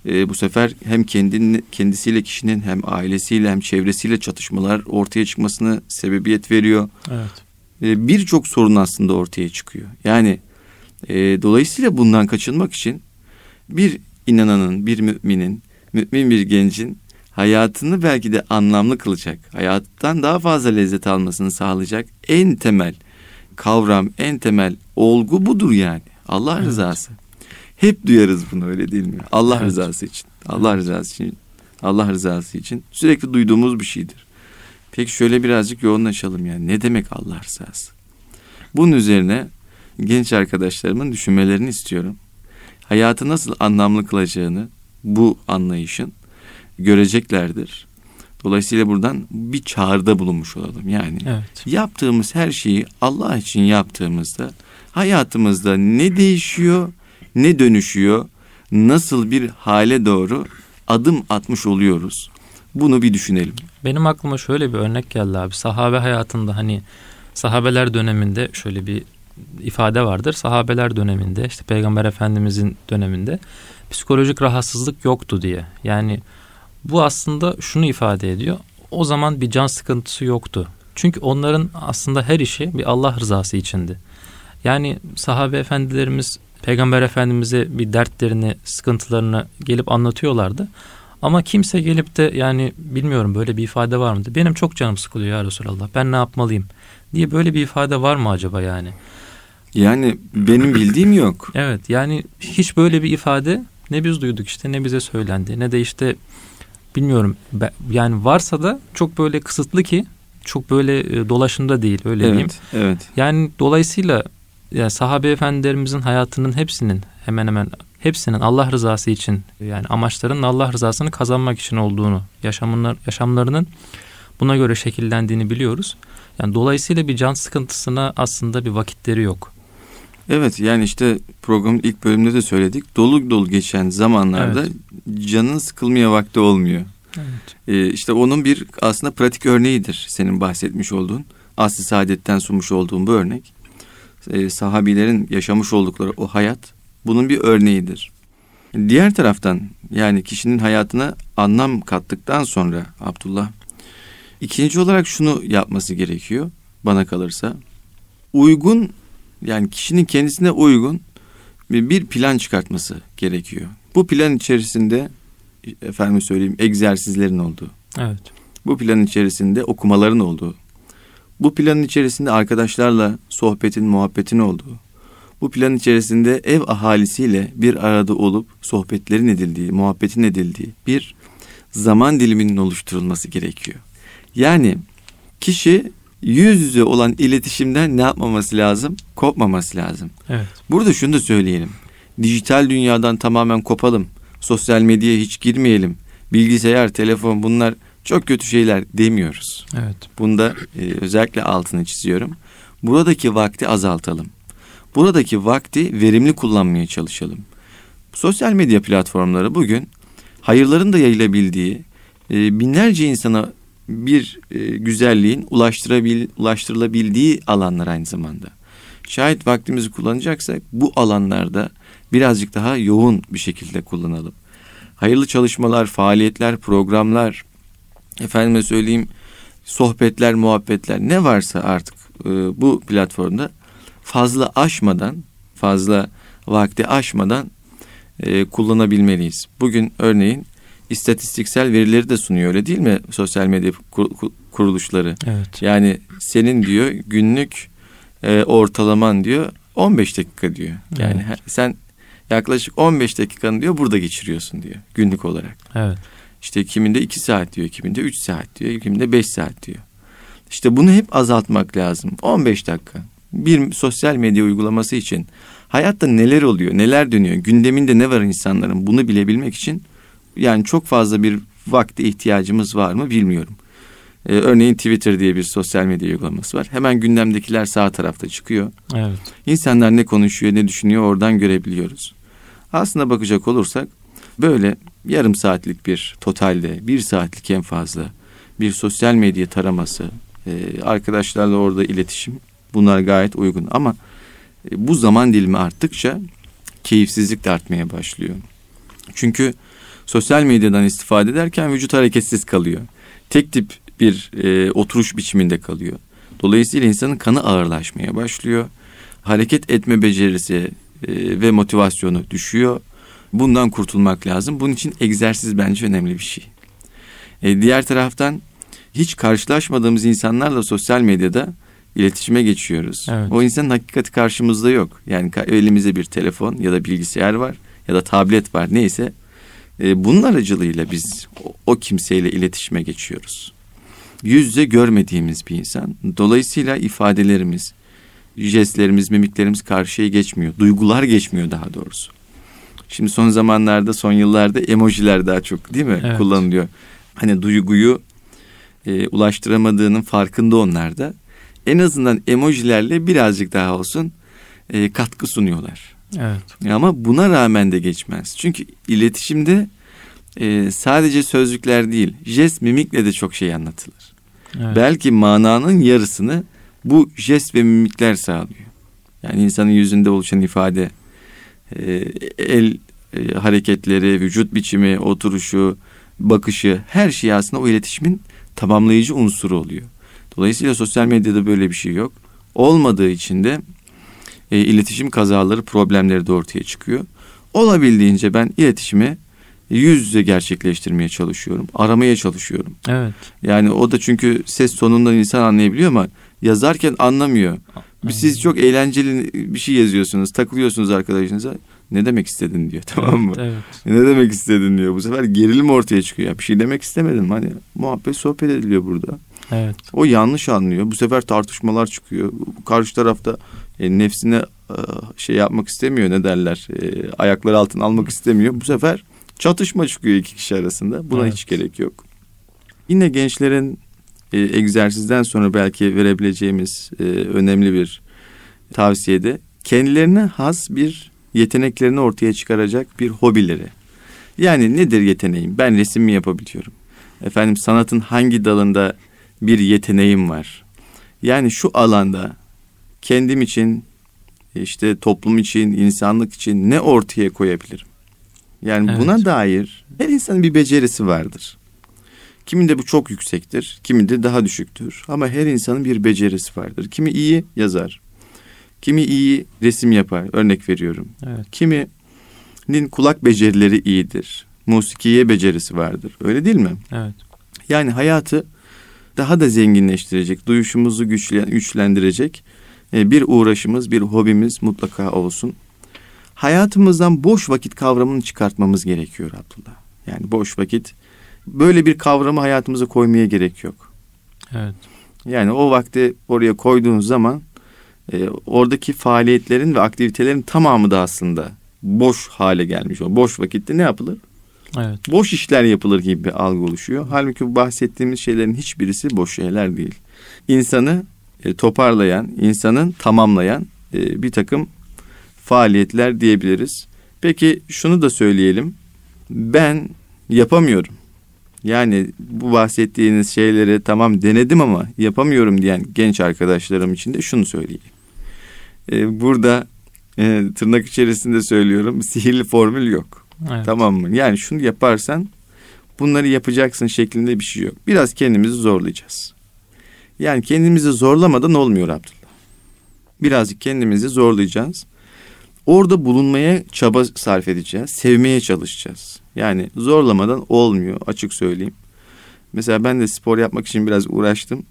[SPEAKER 2] E, bu sefer hem kendini, kendisiyle kişinin hem ailesiyle hem çevresiyle çatışmalar ortaya çıkmasına sebebiyet veriyor.
[SPEAKER 1] Evet.
[SPEAKER 2] E, Birçok sorun aslında ortaya çıkıyor. Yani e, dolayısıyla bundan kaçınmak için bir inananın, bir müminin, mümin bir gencin hayatını belki de anlamlı kılacak, hayattan daha fazla lezzet almasını sağlayacak en temel kavram, en temel olgu budur yani. Allah
[SPEAKER 1] Evet.
[SPEAKER 2] rızası. Hep duyarız bunu öyle değil mi? Allah
[SPEAKER 1] Evet.
[SPEAKER 2] rızası için. Allah rızası için. Allah rızası için sürekli duyduğumuz bir şeydir. Peki şöyle birazcık yoğunlaşalım yani. Ne demek Allah rızası? Bunun üzerine genç arkadaşlarımın düşünmelerini istiyorum. Hayatı nasıl anlamlı kılacağını bu anlayışın göreceklerdir. Dolayısıyla buradan bir çağrıda bulunmuş olalım. Yani
[SPEAKER 1] Evet.
[SPEAKER 2] yaptığımız her şeyi Allah için yaptığımızda hayatımızda ne değişiyor, ne dönüşüyor, nasıl bir hale doğru adım atmış oluyoruz. Bunu bir düşünelim.
[SPEAKER 1] Benim aklıma şöyle bir örnek geldi abi. Sahabe hayatında hani sahabeler döneminde şöyle bir ifade vardır. Sahabeler döneminde işte Peygamber Efendimizin döneminde psikolojik rahatsızlık yoktu diye. Yani bu aslında şunu ifade ediyor. O zaman bir can sıkıntısı yoktu. Çünkü onların aslında her işi bir Allah rızası içindi. Yani sahabe efendilerimiz Peygamber Efendimiz'e bir dertlerini, sıkıntılarını gelip anlatıyorlardı. Ama kimse gelip de yani bilmiyorum böyle bir ifade var mı? Benim çok canım sıkılıyor ya Resulallah. Ben ne yapmalıyım? diye böyle bir ifade var mı acaba yani?
[SPEAKER 2] Yani benim bildiğim yok.
[SPEAKER 1] Evet yani hiç böyle bir ifade ne biz duyduk işte ne bize söylendi ne de işte bilmiyorum be- yani varsa da çok böyle kısıtlı ki çok böyle e, dolaşımda değil öyle diyeyim.
[SPEAKER 2] Evet, evet.
[SPEAKER 1] Yani dolayısıyla yani sahabe efendilerimizin hayatının hepsinin hemen hemen hepsinin Allah rızası için yani amaçlarının Allah rızasını kazanmak için olduğunu yaşamlar, yaşamlarının buna göre şekillendiğini biliyoruz. Yani dolayısıyla bir can sıkıntısına aslında bir vakitleri yok.
[SPEAKER 2] Evet yani işte programın ilk bölümünde de söyledik. Dolu dolu geçen zamanlarda canın sıkılmaya vakti olmuyor.
[SPEAKER 1] Evet.
[SPEAKER 2] Ee, işte onun bir aslında pratik örneğidir senin bahsetmiş olduğun. Asli saadetten sunmuş olduğun bu örnek. Ee, sahabilerin yaşamış oldukları o hayat bunun bir örneğidir. Diğer taraftan yani kişinin hayatına anlam kattıktan sonra Abdullah ikinci olarak şunu yapması gerekiyor bana kalırsa. Uygun yani kişinin kendisine uygun bir plan çıkartması gerekiyor. Bu plan içerisinde efendim söyleyeyim egzersizlerin olduğu,
[SPEAKER 1] Evet.
[SPEAKER 2] bu planın içerisinde okumaların olduğu, bu planın içerisinde arkadaşlarla sohbetin, muhabbetin olduğu, bu planın içerisinde ev ahalisiyle bir arada olup sohbetlerin edildiği, muhabbetin edildiği bir zaman diliminin oluşturulması gerekiyor. Yani kişi yüz yüze olan iletişimden ne yapmaması lazım? Kopmaması lazım.
[SPEAKER 1] Evet.
[SPEAKER 2] Burada şunu da söyleyelim. Dijital dünyadan tamamen kopalım. Sosyal medyaya hiç girmeyelim. Bilgisayar, telefon bunlar çok kötü şeyler demiyoruz.
[SPEAKER 1] Evet.
[SPEAKER 2] Bunda e, özellikle altını çiziyorum. Buradaki vakti azaltalım. Buradaki vakti verimli kullanmaya çalışalım. Sosyal medya platformları bugün hayırların da yayılabildiği, e, binlerce insana bir e, güzelliğin ulaştırabil, ulaştırılabildiği alanlar aynı zamanda. Şayet vaktimizi kullanacaksak bu alanlarda birazcık daha yoğun bir şekilde kullanalım. Hayırlı çalışmalar, faaliyetler, programlar, efendime söyleyeyim sohbetler, muhabbetler ne varsa artık e, bu platformda fazla aşmadan, fazla vakti aşmadan e, kullanabilmeliyiz. Bugün örneğin istatistiksel verileri de sunuyor öyle değil mi sosyal medya kur- kur- kuruluşları?
[SPEAKER 1] Evet.
[SPEAKER 2] Yani senin diyor günlük e, ortalaman diyor 15 dakika diyor. Yani
[SPEAKER 1] Evet.
[SPEAKER 2] sen yaklaşık 15 dakikanı diyor burada geçiriyorsun diyor günlük olarak.
[SPEAKER 1] Evet.
[SPEAKER 2] İşte kiminde 2 saat diyor, kiminde 3 saat diyor, kiminde 5 saat diyor. İşte bunu hep azaltmak lazım. 15 dakika. Bir sosyal medya uygulaması için hayatta neler oluyor, neler dönüyor, gündeminde ne var insanların bunu bilebilmek için yani çok fazla bir vakte ihtiyacımız var mı bilmiyorum. Ee, örneğin Twitter diye bir sosyal medya uygulaması var. Hemen gündemdekiler sağ tarafta çıkıyor.
[SPEAKER 1] Evet.
[SPEAKER 2] İnsanlar ne konuşuyor, ne düşünüyor oradan görebiliyoruz. Aslında bakacak olursak böyle yarım saatlik bir totalde bir saatlik en fazla bir sosyal medya taraması e, arkadaşlarla orada iletişim bunlar gayet uygun ama e, bu zaman dilimi arttıkça keyifsizlik de artmaya başlıyor. Çünkü sosyal medyadan istifade ederken vücut hareketsiz kalıyor. Tek tip bir e, oturuş biçiminde kalıyor. Dolayısıyla insanın kanı ağırlaşmaya başlıyor. Hareket etme becerisi e, ve motivasyonu düşüyor. Bundan kurtulmak lazım. Bunun için egzersiz bence önemli bir şey. E, diğer taraftan hiç karşılaşmadığımız insanlarla sosyal medyada iletişime geçiyoruz. Evet. O insanın hakikati karşımızda yok. Yani elimizde bir telefon ya da bilgisayar var ya da tablet var neyse. E, bunun aracılığıyla biz o, o kimseyle iletişime geçiyoruz. Yüz yüze görmediğimiz bir insan. Dolayısıyla ifadelerimiz, jestlerimiz, mimiklerimiz karşıya geçmiyor. Duygular geçmiyor daha doğrusu. Şimdi son zamanlarda, son yıllarda emojiler daha çok değil mi evet. kullanılıyor. Hani duyguyu e, ulaştıramadığının farkında onlar da. En azından emojilerle birazcık daha olsun e, katkı sunuyorlar.
[SPEAKER 1] Evet.
[SPEAKER 2] Ama buna rağmen de geçmez. Çünkü iletişimde e, sadece sözcükler değil, jest mimikle de çok şey anlatılır. Evet. Belki mananın yarısını bu jest ve mimikler sağlıyor. Yani insanın yüzünde oluşan ifade, e, el e, hareketleri, vücut biçimi, oturuşu, bakışı her şey aslında o iletişimin tamamlayıcı unsuru oluyor. Dolayısıyla sosyal medyada böyle bir şey yok. Olmadığı için de e, iletişim kazaları, problemleri de ortaya çıkıyor. Olabildiğince ben iletişimi yüz yüze gerçekleştirmeye çalışıyorum. Aramaya çalışıyorum.
[SPEAKER 1] Evet.
[SPEAKER 2] Yani o da çünkü ses tonundan insan anlayabiliyor ama yazarken anlamıyor. Aynen. Siz çok eğlenceli bir şey yazıyorsunuz, takılıyorsunuz arkadaşınıza. Ne demek istedin diyor tamam mı?
[SPEAKER 1] Evet,
[SPEAKER 2] evet. Ne demek istedin diyor. Bu sefer gerilim ortaya çıkıyor. Ya bir şey demek istemedim. Hani muhabbet sohbet ediliyor burada.
[SPEAKER 1] Evet.
[SPEAKER 2] O yanlış anlıyor. Bu sefer tartışmalar çıkıyor. Karşı tarafta e, nefsine e, şey yapmak istemiyor ne derler. E, ayakları altına almak istemiyor. Bu sefer çatışma çıkıyor iki kişi arasında. Buna evet. hiç gerek yok. Yine gençlerin e, egzersizden sonra belki verebileceğimiz e, önemli bir tavsiyede kendilerine has bir yeteneklerini ortaya çıkaracak bir hobileri. Yani nedir yeteneğim? Ben resim mi yapabiliyorum? Efendim sanatın hangi dalında bir yeteneğim var? Yani şu alanda kendim için işte toplum için, insanlık için ne ortaya koyabilirim? Yani evet. buna dair her insanın bir becerisi vardır. Kiminde bu çok yüksektir, kiminde daha düşüktür. Ama her insanın bir becerisi vardır. Kimi iyi yazar, kimi iyi resim yapar. Örnek veriyorum.
[SPEAKER 1] Evet.
[SPEAKER 2] Kiminin kulak becerileri iyidir. Musikiye becerisi vardır. Öyle değil mi?
[SPEAKER 1] Evet.
[SPEAKER 2] Yani hayatı daha da zenginleştirecek, duyuşumuzu güçlendirecek bir uğraşımız, bir hobimiz mutlaka olsun. Hayatımızdan boş vakit kavramını çıkartmamız gerekiyor Abdullah. Yani boş vakit böyle bir kavramı hayatımıza koymaya gerek yok.
[SPEAKER 1] Evet.
[SPEAKER 2] Yani o vakti oraya koyduğunuz zaman e, oradaki faaliyetlerin ve aktivitelerin tamamı da aslında boş hale gelmiş. O boş vakitte ne yapılır?
[SPEAKER 1] Evet.
[SPEAKER 2] Boş işler yapılır gibi bir algı oluşuyor. Halbuki bu bahsettiğimiz şeylerin hiçbirisi boş şeyler değil. İnsanı e, toparlayan, insanın tamamlayan e, bir takım faaliyetler diyebiliriz. Peki şunu da söyleyelim. Ben yapamıyorum. Yani bu bahsettiğiniz şeyleri tamam denedim ama yapamıyorum diyen genç arkadaşlarım için de şunu söyleyeyim. Ee, burada e, tırnak içerisinde söylüyorum [LAUGHS] sihirli formül yok. Evet. Tamam mı? Yani şunu yaparsan bunları yapacaksın şeklinde bir şey yok. Biraz kendimizi zorlayacağız. Yani kendimizi zorlamadan olmuyor Abdullah. Birazcık kendimizi zorlayacağız. Orada bulunmaya çaba sarf edeceğiz. Sevmeye çalışacağız. Yani zorlamadan olmuyor açık söyleyeyim. Mesela ben de spor yapmak için biraz uğraştım.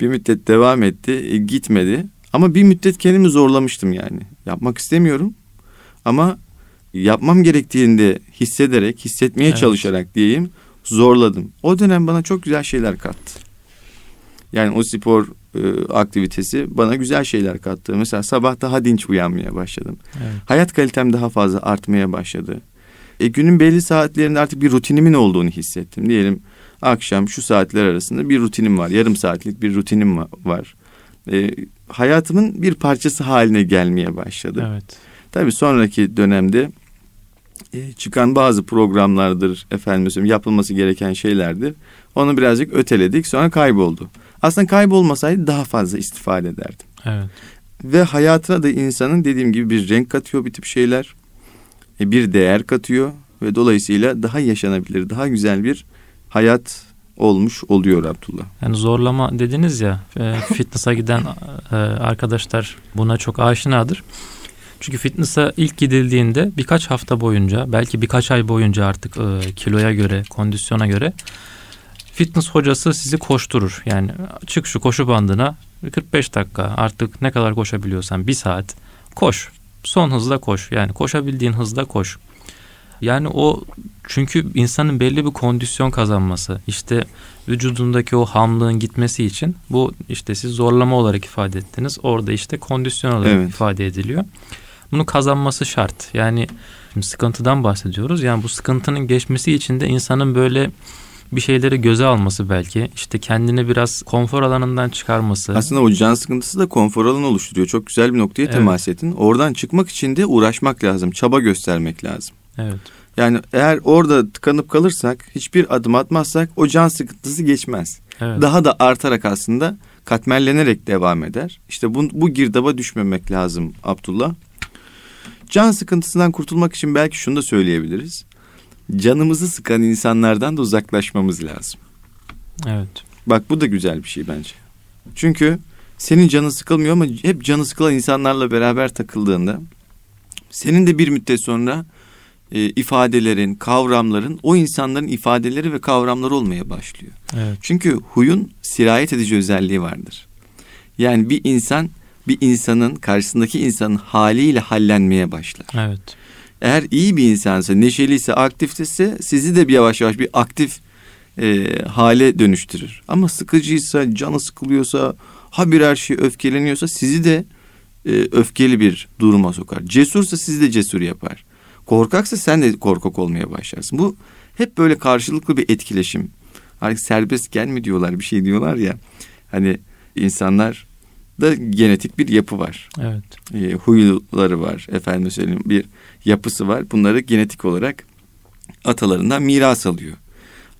[SPEAKER 2] Bir müddet devam etti, e, gitmedi. Ama bir müddet kendimi zorlamıştım yani. Yapmak istemiyorum. Ama yapmam gerektiğinde hissederek, hissetmeye evet. çalışarak diyeyim zorladım. O dönem bana çok güzel şeyler kattı. Yani o spor e, aktivitesi bana güzel şeyler kattı. Mesela sabah daha dinç uyanmaya başladım. Evet. Hayat kalitem daha fazla artmaya başladı. E, günün belli saatlerinde artık bir rutinimin olduğunu hissettim. Diyelim akşam şu saatler arasında bir rutinim var. Yarım saatlik bir rutinim var. E, hayatımın bir parçası haline gelmeye başladı.
[SPEAKER 1] Evet.
[SPEAKER 2] Tabii sonraki dönemde e, çıkan bazı programlardır efendim yapılması gereken şeylerdir. Onu birazcık öteledik sonra kayboldu. Aslında kaybolmasaydı daha fazla istifade ederdim.
[SPEAKER 1] Evet.
[SPEAKER 2] Ve hayatına da insanın dediğim gibi bir renk katıyor bir tip şeyler. e, Bir değer katıyor ve dolayısıyla daha yaşanabilir, daha güzel bir hayat olmuş oluyor Abdullah.
[SPEAKER 1] Yani zorlama dediniz ya e, [LAUGHS] fitness'a giden e, arkadaşlar buna çok aşinadır. Çünkü fitness'a ilk gidildiğinde birkaç hafta boyunca belki birkaç ay boyunca artık kiloya göre kondisyona göre fitness hocası sizi koşturur. Yani çık şu koşu bandına 45 dakika artık ne kadar koşabiliyorsan bir saat koş. Son hızla koş yani koşabildiğin hızda koş. Yani o çünkü insanın belli bir kondisyon kazanması işte vücudundaki o hamlığın gitmesi için bu işte siz zorlama olarak ifade ettiniz. Orada işte kondisyon olarak
[SPEAKER 2] Evet.
[SPEAKER 1] ifade ediliyor. Bunu kazanması şart. Yani şimdi sıkıntıdan bahsediyoruz. Yani bu sıkıntının geçmesi için de insanın böyle bir şeyleri göze alması belki. işte kendini biraz konfor alanından çıkarması.
[SPEAKER 2] Aslında o can sıkıntısı da konfor alanı oluşturuyor. Çok güzel bir noktaya
[SPEAKER 1] Evet.
[SPEAKER 2] temas ettin. Oradan çıkmak için de uğraşmak lazım, çaba göstermek lazım.
[SPEAKER 1] Evet.
[SPEAKER 2] Yani eğer orada tıkanıp kalırsak, hiçbir adım atmazsak o can sıkıntısı geçmez.
[SPEAKER 1] Evet.
[SPEAKER 2] Daha da artarak aslında katmerlenerek devam eder. İşte bu, bu girdaba düşmemek lazım Abdullah. Can sıkıntısından kurtulmak için belki şunu da söyleyebiliriz. Canımızı sıkan insanlardan da uzaklaşmamız lazım.
[SPEAKER 1] Evet.
[SPEAKER 2] Bak bu da güzel bir şey bence. Çünkü senin canın sıkılmıyor ama hep canı sıkılan insanlarla beraber takıldığında senin de bir müddet sonra e, ifadelerin, kavramların o insanların ifadeleri ve kavramları olmaya başlıyor.
[SPEAKER 1] Evet.
[SPEAKER 2] Çünkü huyun sirayet edici özelliği vardır. Yani bir insan bir insanın karşısındaki insanın haliyle hallenmeye başlar.
[SPEAKER 1] Evet.
[SPEAKER 2] Eğer iyi bir insansa, neşeliyse, aktifse sizi de bir yavaş yavaş bir aktif e, hale dönüştürür. Ama sıkıcıysa, canı sıkılıyorsa, ha bir her şey öfkeleniyorsa sizi de e, öfkeli bir duruma sokar. Cesursa sizi de cesur yapar. Korkaksa sen de korkak olmaya başlarsın. Bu hep böyle karşılıklı bir etkileşim. Artık serbest gel mi diyorlar bir şey diyorlar ya. Hani insanlar da genetik bir yapı var
[SPEAKER 1] Evet.
[SPEAKER 2] e, huyları var efendim söyleyeyim bir yapısı var. Bunları genetik olarak atalarından miras alıyor.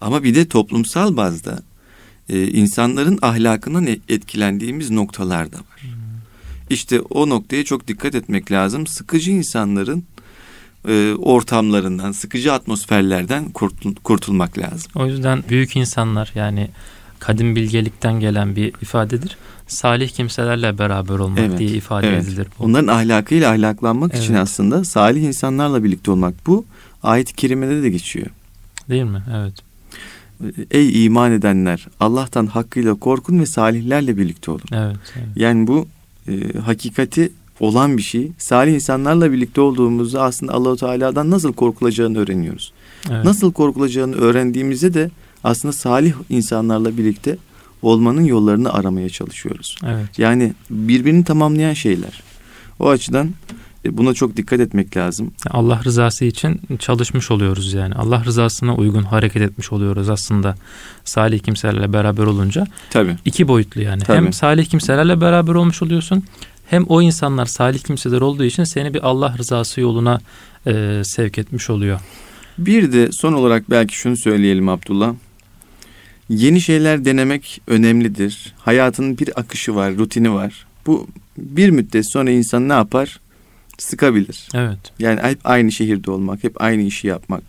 [SPEAKER 2] Ama bir de toplumsal bazda e, insanların ahlakından e- etkilendiğimiz noktalar da var. İşte o noktaya çok dikkat etmek lazım. Sıkıcı insanların e, ortamlarından, sıkıcı atmosferlerden kurtul- kurtulmak lazım.
[SPEAKER 1] O yüzden büyük insanlar yani kadim bilgelikten gelen bir ifadedir. Salih kimselerle beraber olmak
[SPEAKER 2] Evet,
[SPEAKER 1] diye ifade
[SPEAKER 2] evet.
[SPEAKER 1] edilir bu.
[SPEAKER 2] Onların ahlakıyla ahlaklanmak için
[SPEAKER 1] Evet.
[SPEAKER 2] aslında salih insanlarla birlikte olmak bu ayet-i kerimede de geçiyor.
[SPEAKER 1] Değil mi? Evet.
[SPEAKER 2] Ey iman edenler Allah'tan hakkıyla korkun ve salihlerle birlikte olun.
[SPEAKER 1] Evet. evet.
[SPEAKER 2] Yani bu e, hakikati olan bir şey. Salih insanlarla birlikte olduğumuzda aslında Allahu Teala'dan nasıl korkulacağını öğreniyoruz.
[SPEAKER 1] evet.
[SPEAKER 2] Nasıl korkulacağını öğrendiğimizde de aslında salih insanlarla birlikte olmanın yollarını aramaya çalışıyoruz.
[SPEAKER 1] Evet.
[SPEAKER 2] Yani birbirini tamamlayan şeyler. O açıdan e, buna çok dikkat etmek lazım.
[SPEAKER 1] Allah rızası için çalışmış oluyoruz yani. Allah rızasına uygun hareket etmiş oluyoruz aslında. Salih kimselerle beraber olunca
[SPEAKER 2] Tabii.
[SPEAKER 1] iki boyutlu yani.
[SPEAKER 2] Tabii.
[SPEAKER 1] Hem salih kimselerle beraber olmuş oluyorsun. Hem o insanlar salih kimseler olduğu için seni bir Allah rızası yoluna e, sevk etmiş oluyor.
[SPEAKER 2] Bir de son olarak belki şunu söyleyelim Abdullah. Yeni şeyler denemek önemlidir. Hayatının bir akışı var, rutini var. Bu bir müddet sonra insan ne yapar? Sıkabilir.
[SPEAKER 1] Evet.
[SPEAKER 2] Yani hep aynı şehirde olmak, hep aynı işi yapmak.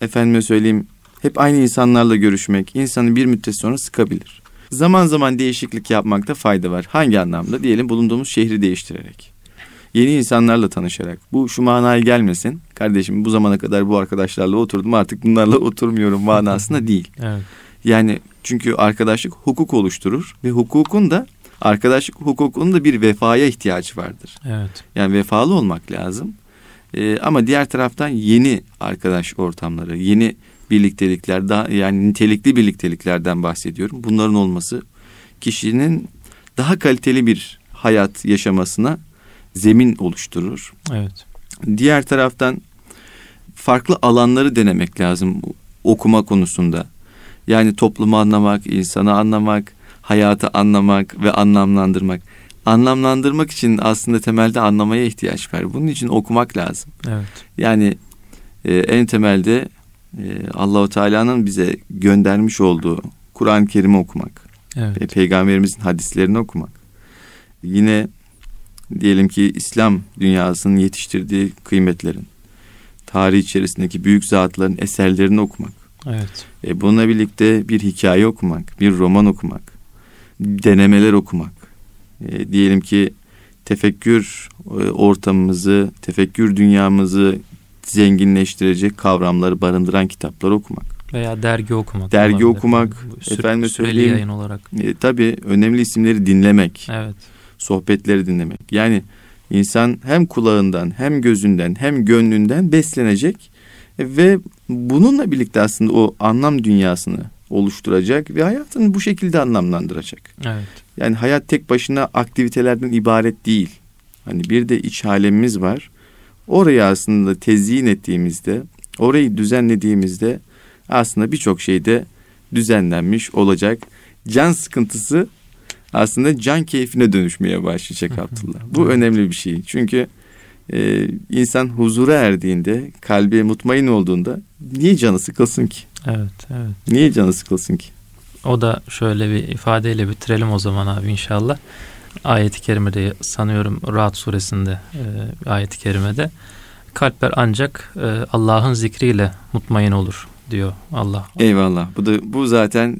[SPEAKER 2] Efendime söyleyeyim, hep aynı insanlarla görüşmek insanı bir müddet sonra sıkabilir. Zaman zaman değişiklik yapmakta fayda var. Hangi anlamda? Diyelim bulunduğumuz şehri değiştirerek. Yeni insanlarla tanışarak. Bu şu manaya gelmesin. Kardeşim bu zamana kadar bu arkadaşlarla oturdum artık bunlarla oturmuyorum manasında [LAUGHS] değil.
[SPEAKER 1] Evet.
[SPEAKER 2] Yani çünkü arkadaşlık hukuk oluşturur ve hukukun da arkadaşlık hukukunun da bir vefaya ihtiyacı vardır.
[SPEAKER 1] Evet.
[SPEAKER 2] Yani vefalı olmak lazım. Ee, ama diğer taraftan yeni arkadaş ortamları, yeni birliktelikler, daha yani nitelikli birlikteliklerden bahsediyorum. Bunların olması kişinin daha kaliteli bir hayat yaşamasına zemin oluşturur.
[SPEAKER 1] Evet.
[SPEAKER 2] Diğer taraftan farklı alanları denemek lazım okuma konusunda. Yani toplumu anlamak, insanı anlamak, hayatı anlamak ve anlamlandırmak. Anlamlandırmak için aslında temelde anlamaya ihtiyaç var. Bunun için okumak lazım.
[SPEAKER 1] Evet.
[SPEAKER 2] Yani e, en temelde e, Allahu Teala'nın bize göndermiş olduğu Kur'an-ı Kerim'i okumak
[SPEAKER 1] Evet.
[SPEAKER 2] ve peygamberimizin hadislerini okumak. Yine diyelim ki İslam dünyasının yetiştirdiği kıymetlerin, tarih içerisindeki büyük zatların eserlerini okumak.
[SPEAKER 1] Evet.
[SPEAKER 2] E, bununla birlikte bir hikaye okumak, bir roman okumak, denemeler okumak. E, diyelim ki tefekkür e, ortamımızı, tefekkür dünyamızı zenginleştirecek kavramları barındıran kitaplar okumak.
[SPEAKER 1] Veya dergi okumak.
[SPEAKER 2] Dergi
[SPEAKER 1] olabilir.
[SPEAKER 2] okumak,
[SPEAKER 1] Bu sü-
[SPEAKER 2] efendime
[SPEAKER 1] süreli
[SPEAKER 2] söyleyeyim-
[SPEAKER 1] yayın olarak.
[SPEAKER 2] E, tabii önemli isimleri dinlemek,
[SPEAKER 1] Evet.
[SPEAKER 2] sohbetleri dinlemek. Yani insan hem kulağından hem gözünden hem gönlünden beslenecek ve bununla birlikte aslında o anlam dünyasını oluşturacak ve hayatını bu şekilde anlamlandıracak.
[SPEAKER 1] Evet.
[SPEAKER 2] Yani hayat tek başına aktivitelerden ibaret değil. Hani bir de iç alemimiz var. Orayı aslında tezyin ettiğimizde, orayı düzenlediğimizde aslında birçok şeyde düzenlenmiş olacak. Can sıkıntısı aslında can keyfine dönüşmeye başlayacak [LAUGHS] Abdullah. Bu önemli bir şey. Çünkü e, insan huzura erdiğinde, kalbi mutmain olduğunda niye canı sıkılsın ki?
[SPEAKER 1] Evet. Evet.
[SPEAKER 2] Niye canı sıkılsın ki?
[SPEAKER 1] O da şöyle bir ifadeyle bitirelim o zaman abi inşallah. Ayet-i kerimede sanıyorum Rahat suresinde e, ayet-i kerimede kalpler ancak e, Allah'ın zikriyle mutmain olur diyor Allah.
[SPEAKER 2] Eyvallah. Bu da bu zaten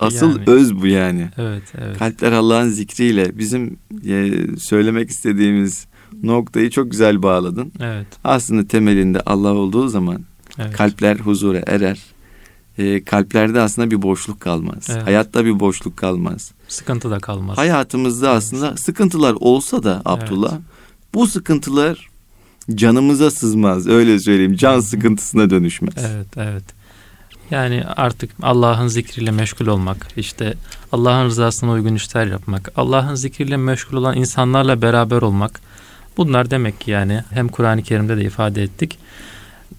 [SPEAKER 2] asıl
[SPEAKER 1] Yani.
[SPEAKER 2] öz bu yani.
[SPEAKER 1] Evet, evet.
[SPEAKER 2] Kalpler Allah'ın zikriyle bizim e, söylemek istediğimiz noktayı çok güzel bağladın.
[SPEAKER 1] Evet.
[SPEAKER 2] Aslında temelinde Allah olduğu zaman
[SPEAKER 1] evet.
[SPEAKER 2] kalpler huzura erer. E, kalplerde aslında bir boşluk kalmaz.
[SPEAKER 1] Evet.
[SPEAKER 2] Hayatta bir boşluk kalmaz.
[SPEAKER 1] Sıkıntı da kalmaz.
[SPEAKER 2] Hayatımızda
[SPEAKER 1] Evet.
[SPEAKER 2] aslında sıkıntılar olsa da Abdullah bu sıkıntılar canımıza sızmaz. Öyle söyleyeyim. Can sıkıntısına dönüşmez.
[SPEAKER 1] Evet, evet. Yani artık Allah'ın zikriyle meşgul olmak, işte Allah'ın rızasına uygun işler yapmak, Allah'ın zikriyle meşgul olan insanlarla beraber olmak. Bunlar demek ki yani hem Kur'an-ı Kerim'de de ifade ettik.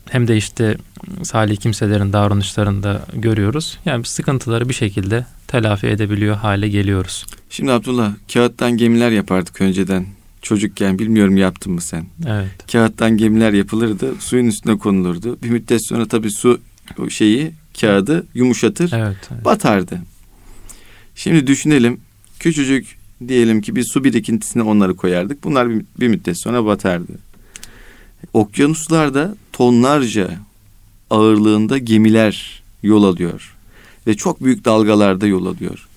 [SPEAKER 1] Hem de işte salih kimselerin davranışlarında görüyoruz. Yani sıkıntıları bir şekilde telafi edebiliyor hale geliyoruz.
[SPEAKER 2] Şimdi Abdullah kağıttan gemiler yapardık önceden. Çocukken bilmiyorum yaptın mı sen?
[SPEAKER 1] Evet.
[SPEAKER 2] Kağıttan gemiler yapılırdı. Suyun üstüne konulurdu. Bir müddet sonra tabii su şeyi kağıdı yumuşatır.
[SPEAKER 1] Evet. evet.
[SPEAKER 2] Batardı. Şimdi düşünelim. Küçücük diyelim ki bir su birikintisine onları koyardık. Bunlar bir, bir müddet sonra batardı. Okyanuslarda tonlarca ağırlığında gemiler yol alıyor. Ve çok büyük dalgalarda yol alıyor.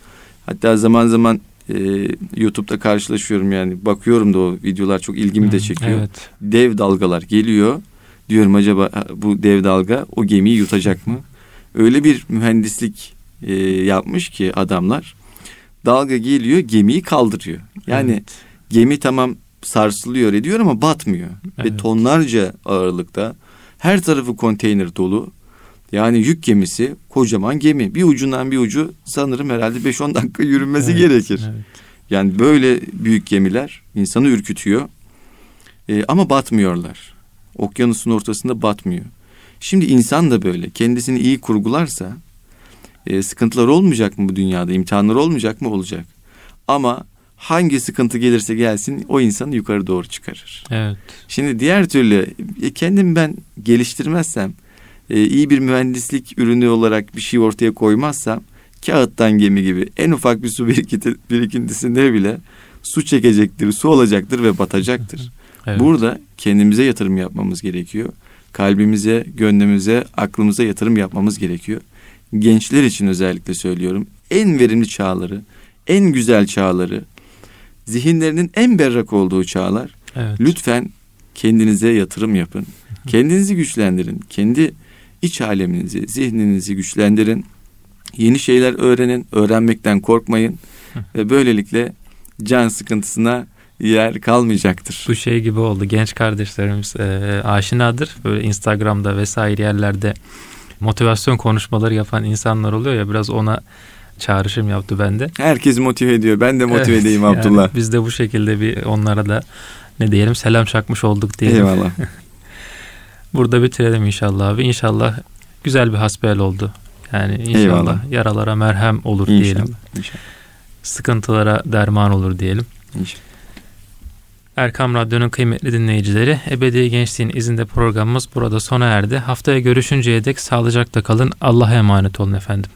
[SPEAKER 2] Hatta zaman zaman e, YouTube'da karşılaşıyorum yani. Bakıyorum da o videolar çok ilgimi de çekiyor.
[SPEAKER 1] Evet.
[SPEAKER 2] Dev dalgalar geliyor. Diyorum acaba bu dev dalga o gemiyi yutacak mı? Öyle bir mühendislik e, yapmış ki adamlar. Dalga geliyor gemiyi kaldırıyor. Yani
[SPEAKER 1] Evet.
[SPEAKER 2] gemi tamam sarsılıyor ediyor ama batmıyor. Ve
[SPEAKER 1] Evet.
[SPEAKER 2] tonlarca ağırlıkta her tarafı konteyner dolu. Yani yük gemisi kocaman gemi. Bir ucundan bir ucu sanırım herhalde 5-10 dakika yürünmesi
[SPEAKER 1] Evet,
[SPEAKER 2] gerekir.
[SPEAKER 1] evet.
[SPEAKER 2] Yani böyle büyük gemiler insanı ürkütüyor. Ee, ama batmıyorlar. Okyanusun ortasında batmıyor. Şimdi insan da böyle. Kendisini iyi kurgularsa e, sıkıntılar olmayacak mı bu dünyada? İmtihanlar olmayacak mı? Olacak. Ama hangi sıkıntı gelirse gelsin o insanı yukarı doğru çıkarır.
[SPEAKER 1] Evet.
[SPEAKER 2] Şimdi diğer türlü e, kendimi ben geliştirmezsem, e, iyi bir mühendislik ürünü olarak bir şey ortaya koymazsam, kağıttan gemi gibi en ufak bir su birikinti, birikintisinde bile su çekecektir, su olacaktır ve batacaktır. [LAUGHS]
[SPEAKER 1] evet.
[SPEAKER 2] Burada kendimize yatırım yapmamız gerekiyor. Kalbimize, gönlümüze, aklımıza yatırım yapmamız gerekiyor. Gençler için özellikle söylüyorum. En verimli çağları, en güzel çağları, zihinlerinin en berrak olduğu çağlar
[SPEAKER 1] Evet.
[SPEAKER 2] Lütfen kendinize yatırım yapın. Kendinizi güçlendirin. Kendi iç aleminizi, zihninizi güçlendirin. Yeni şeyler öğrenin. Öğrenmekten korkmayın. [LAUGHS] Ve böylelikle can sıkıntısına yer kalmayacaktır.
[SPEAKER 1] Bu şey gibi oldu. Genç kardeşlerimiz e, aşinadır. Böyle Instagram'da vesaire yerlerde motivasyon konuşmaları yapan insanlar oluyor ya biraz ona çağrışım yaptı bende.
[SPEAKER 2] Herkes motive ediyor. Ben de motive
[SPEAKER 1] Evet,
[SPEAKER 2] edeyim
[SPEAKER 1] yani
[SPEAKER 2] Abdullah.
[SPEAKER 1] biz de bu şekilde bir onlara da ne diyelim selam çakmış olduk diyelim.
[SPEAKER 2] Eyvallah. [LAUGHS]
[SPEAKER 1] Burada bitirelim inşallah abi. İnşallah güzel bir hasbihal oldu. Yani inşallah
[SPEAKER 2] Eyvallah.
[SPEAKER 1] yaralara merhem olur diyelim.
[SPEAKER 2] İnşallah. İnşallah.
[SPEAKER 1] Sıkıntılara derman olur diyelim.
[SPEAKER 2] İnşallah.
[SPEAKER 1] Erkam Radyo'nun kıymetli dinleyicileri, Ebedi Gençliğin izinde programımız burada sona erdi. Haftaya görüşünceye dek sağlıcakla kalın. Allah'a emanet olun efendim.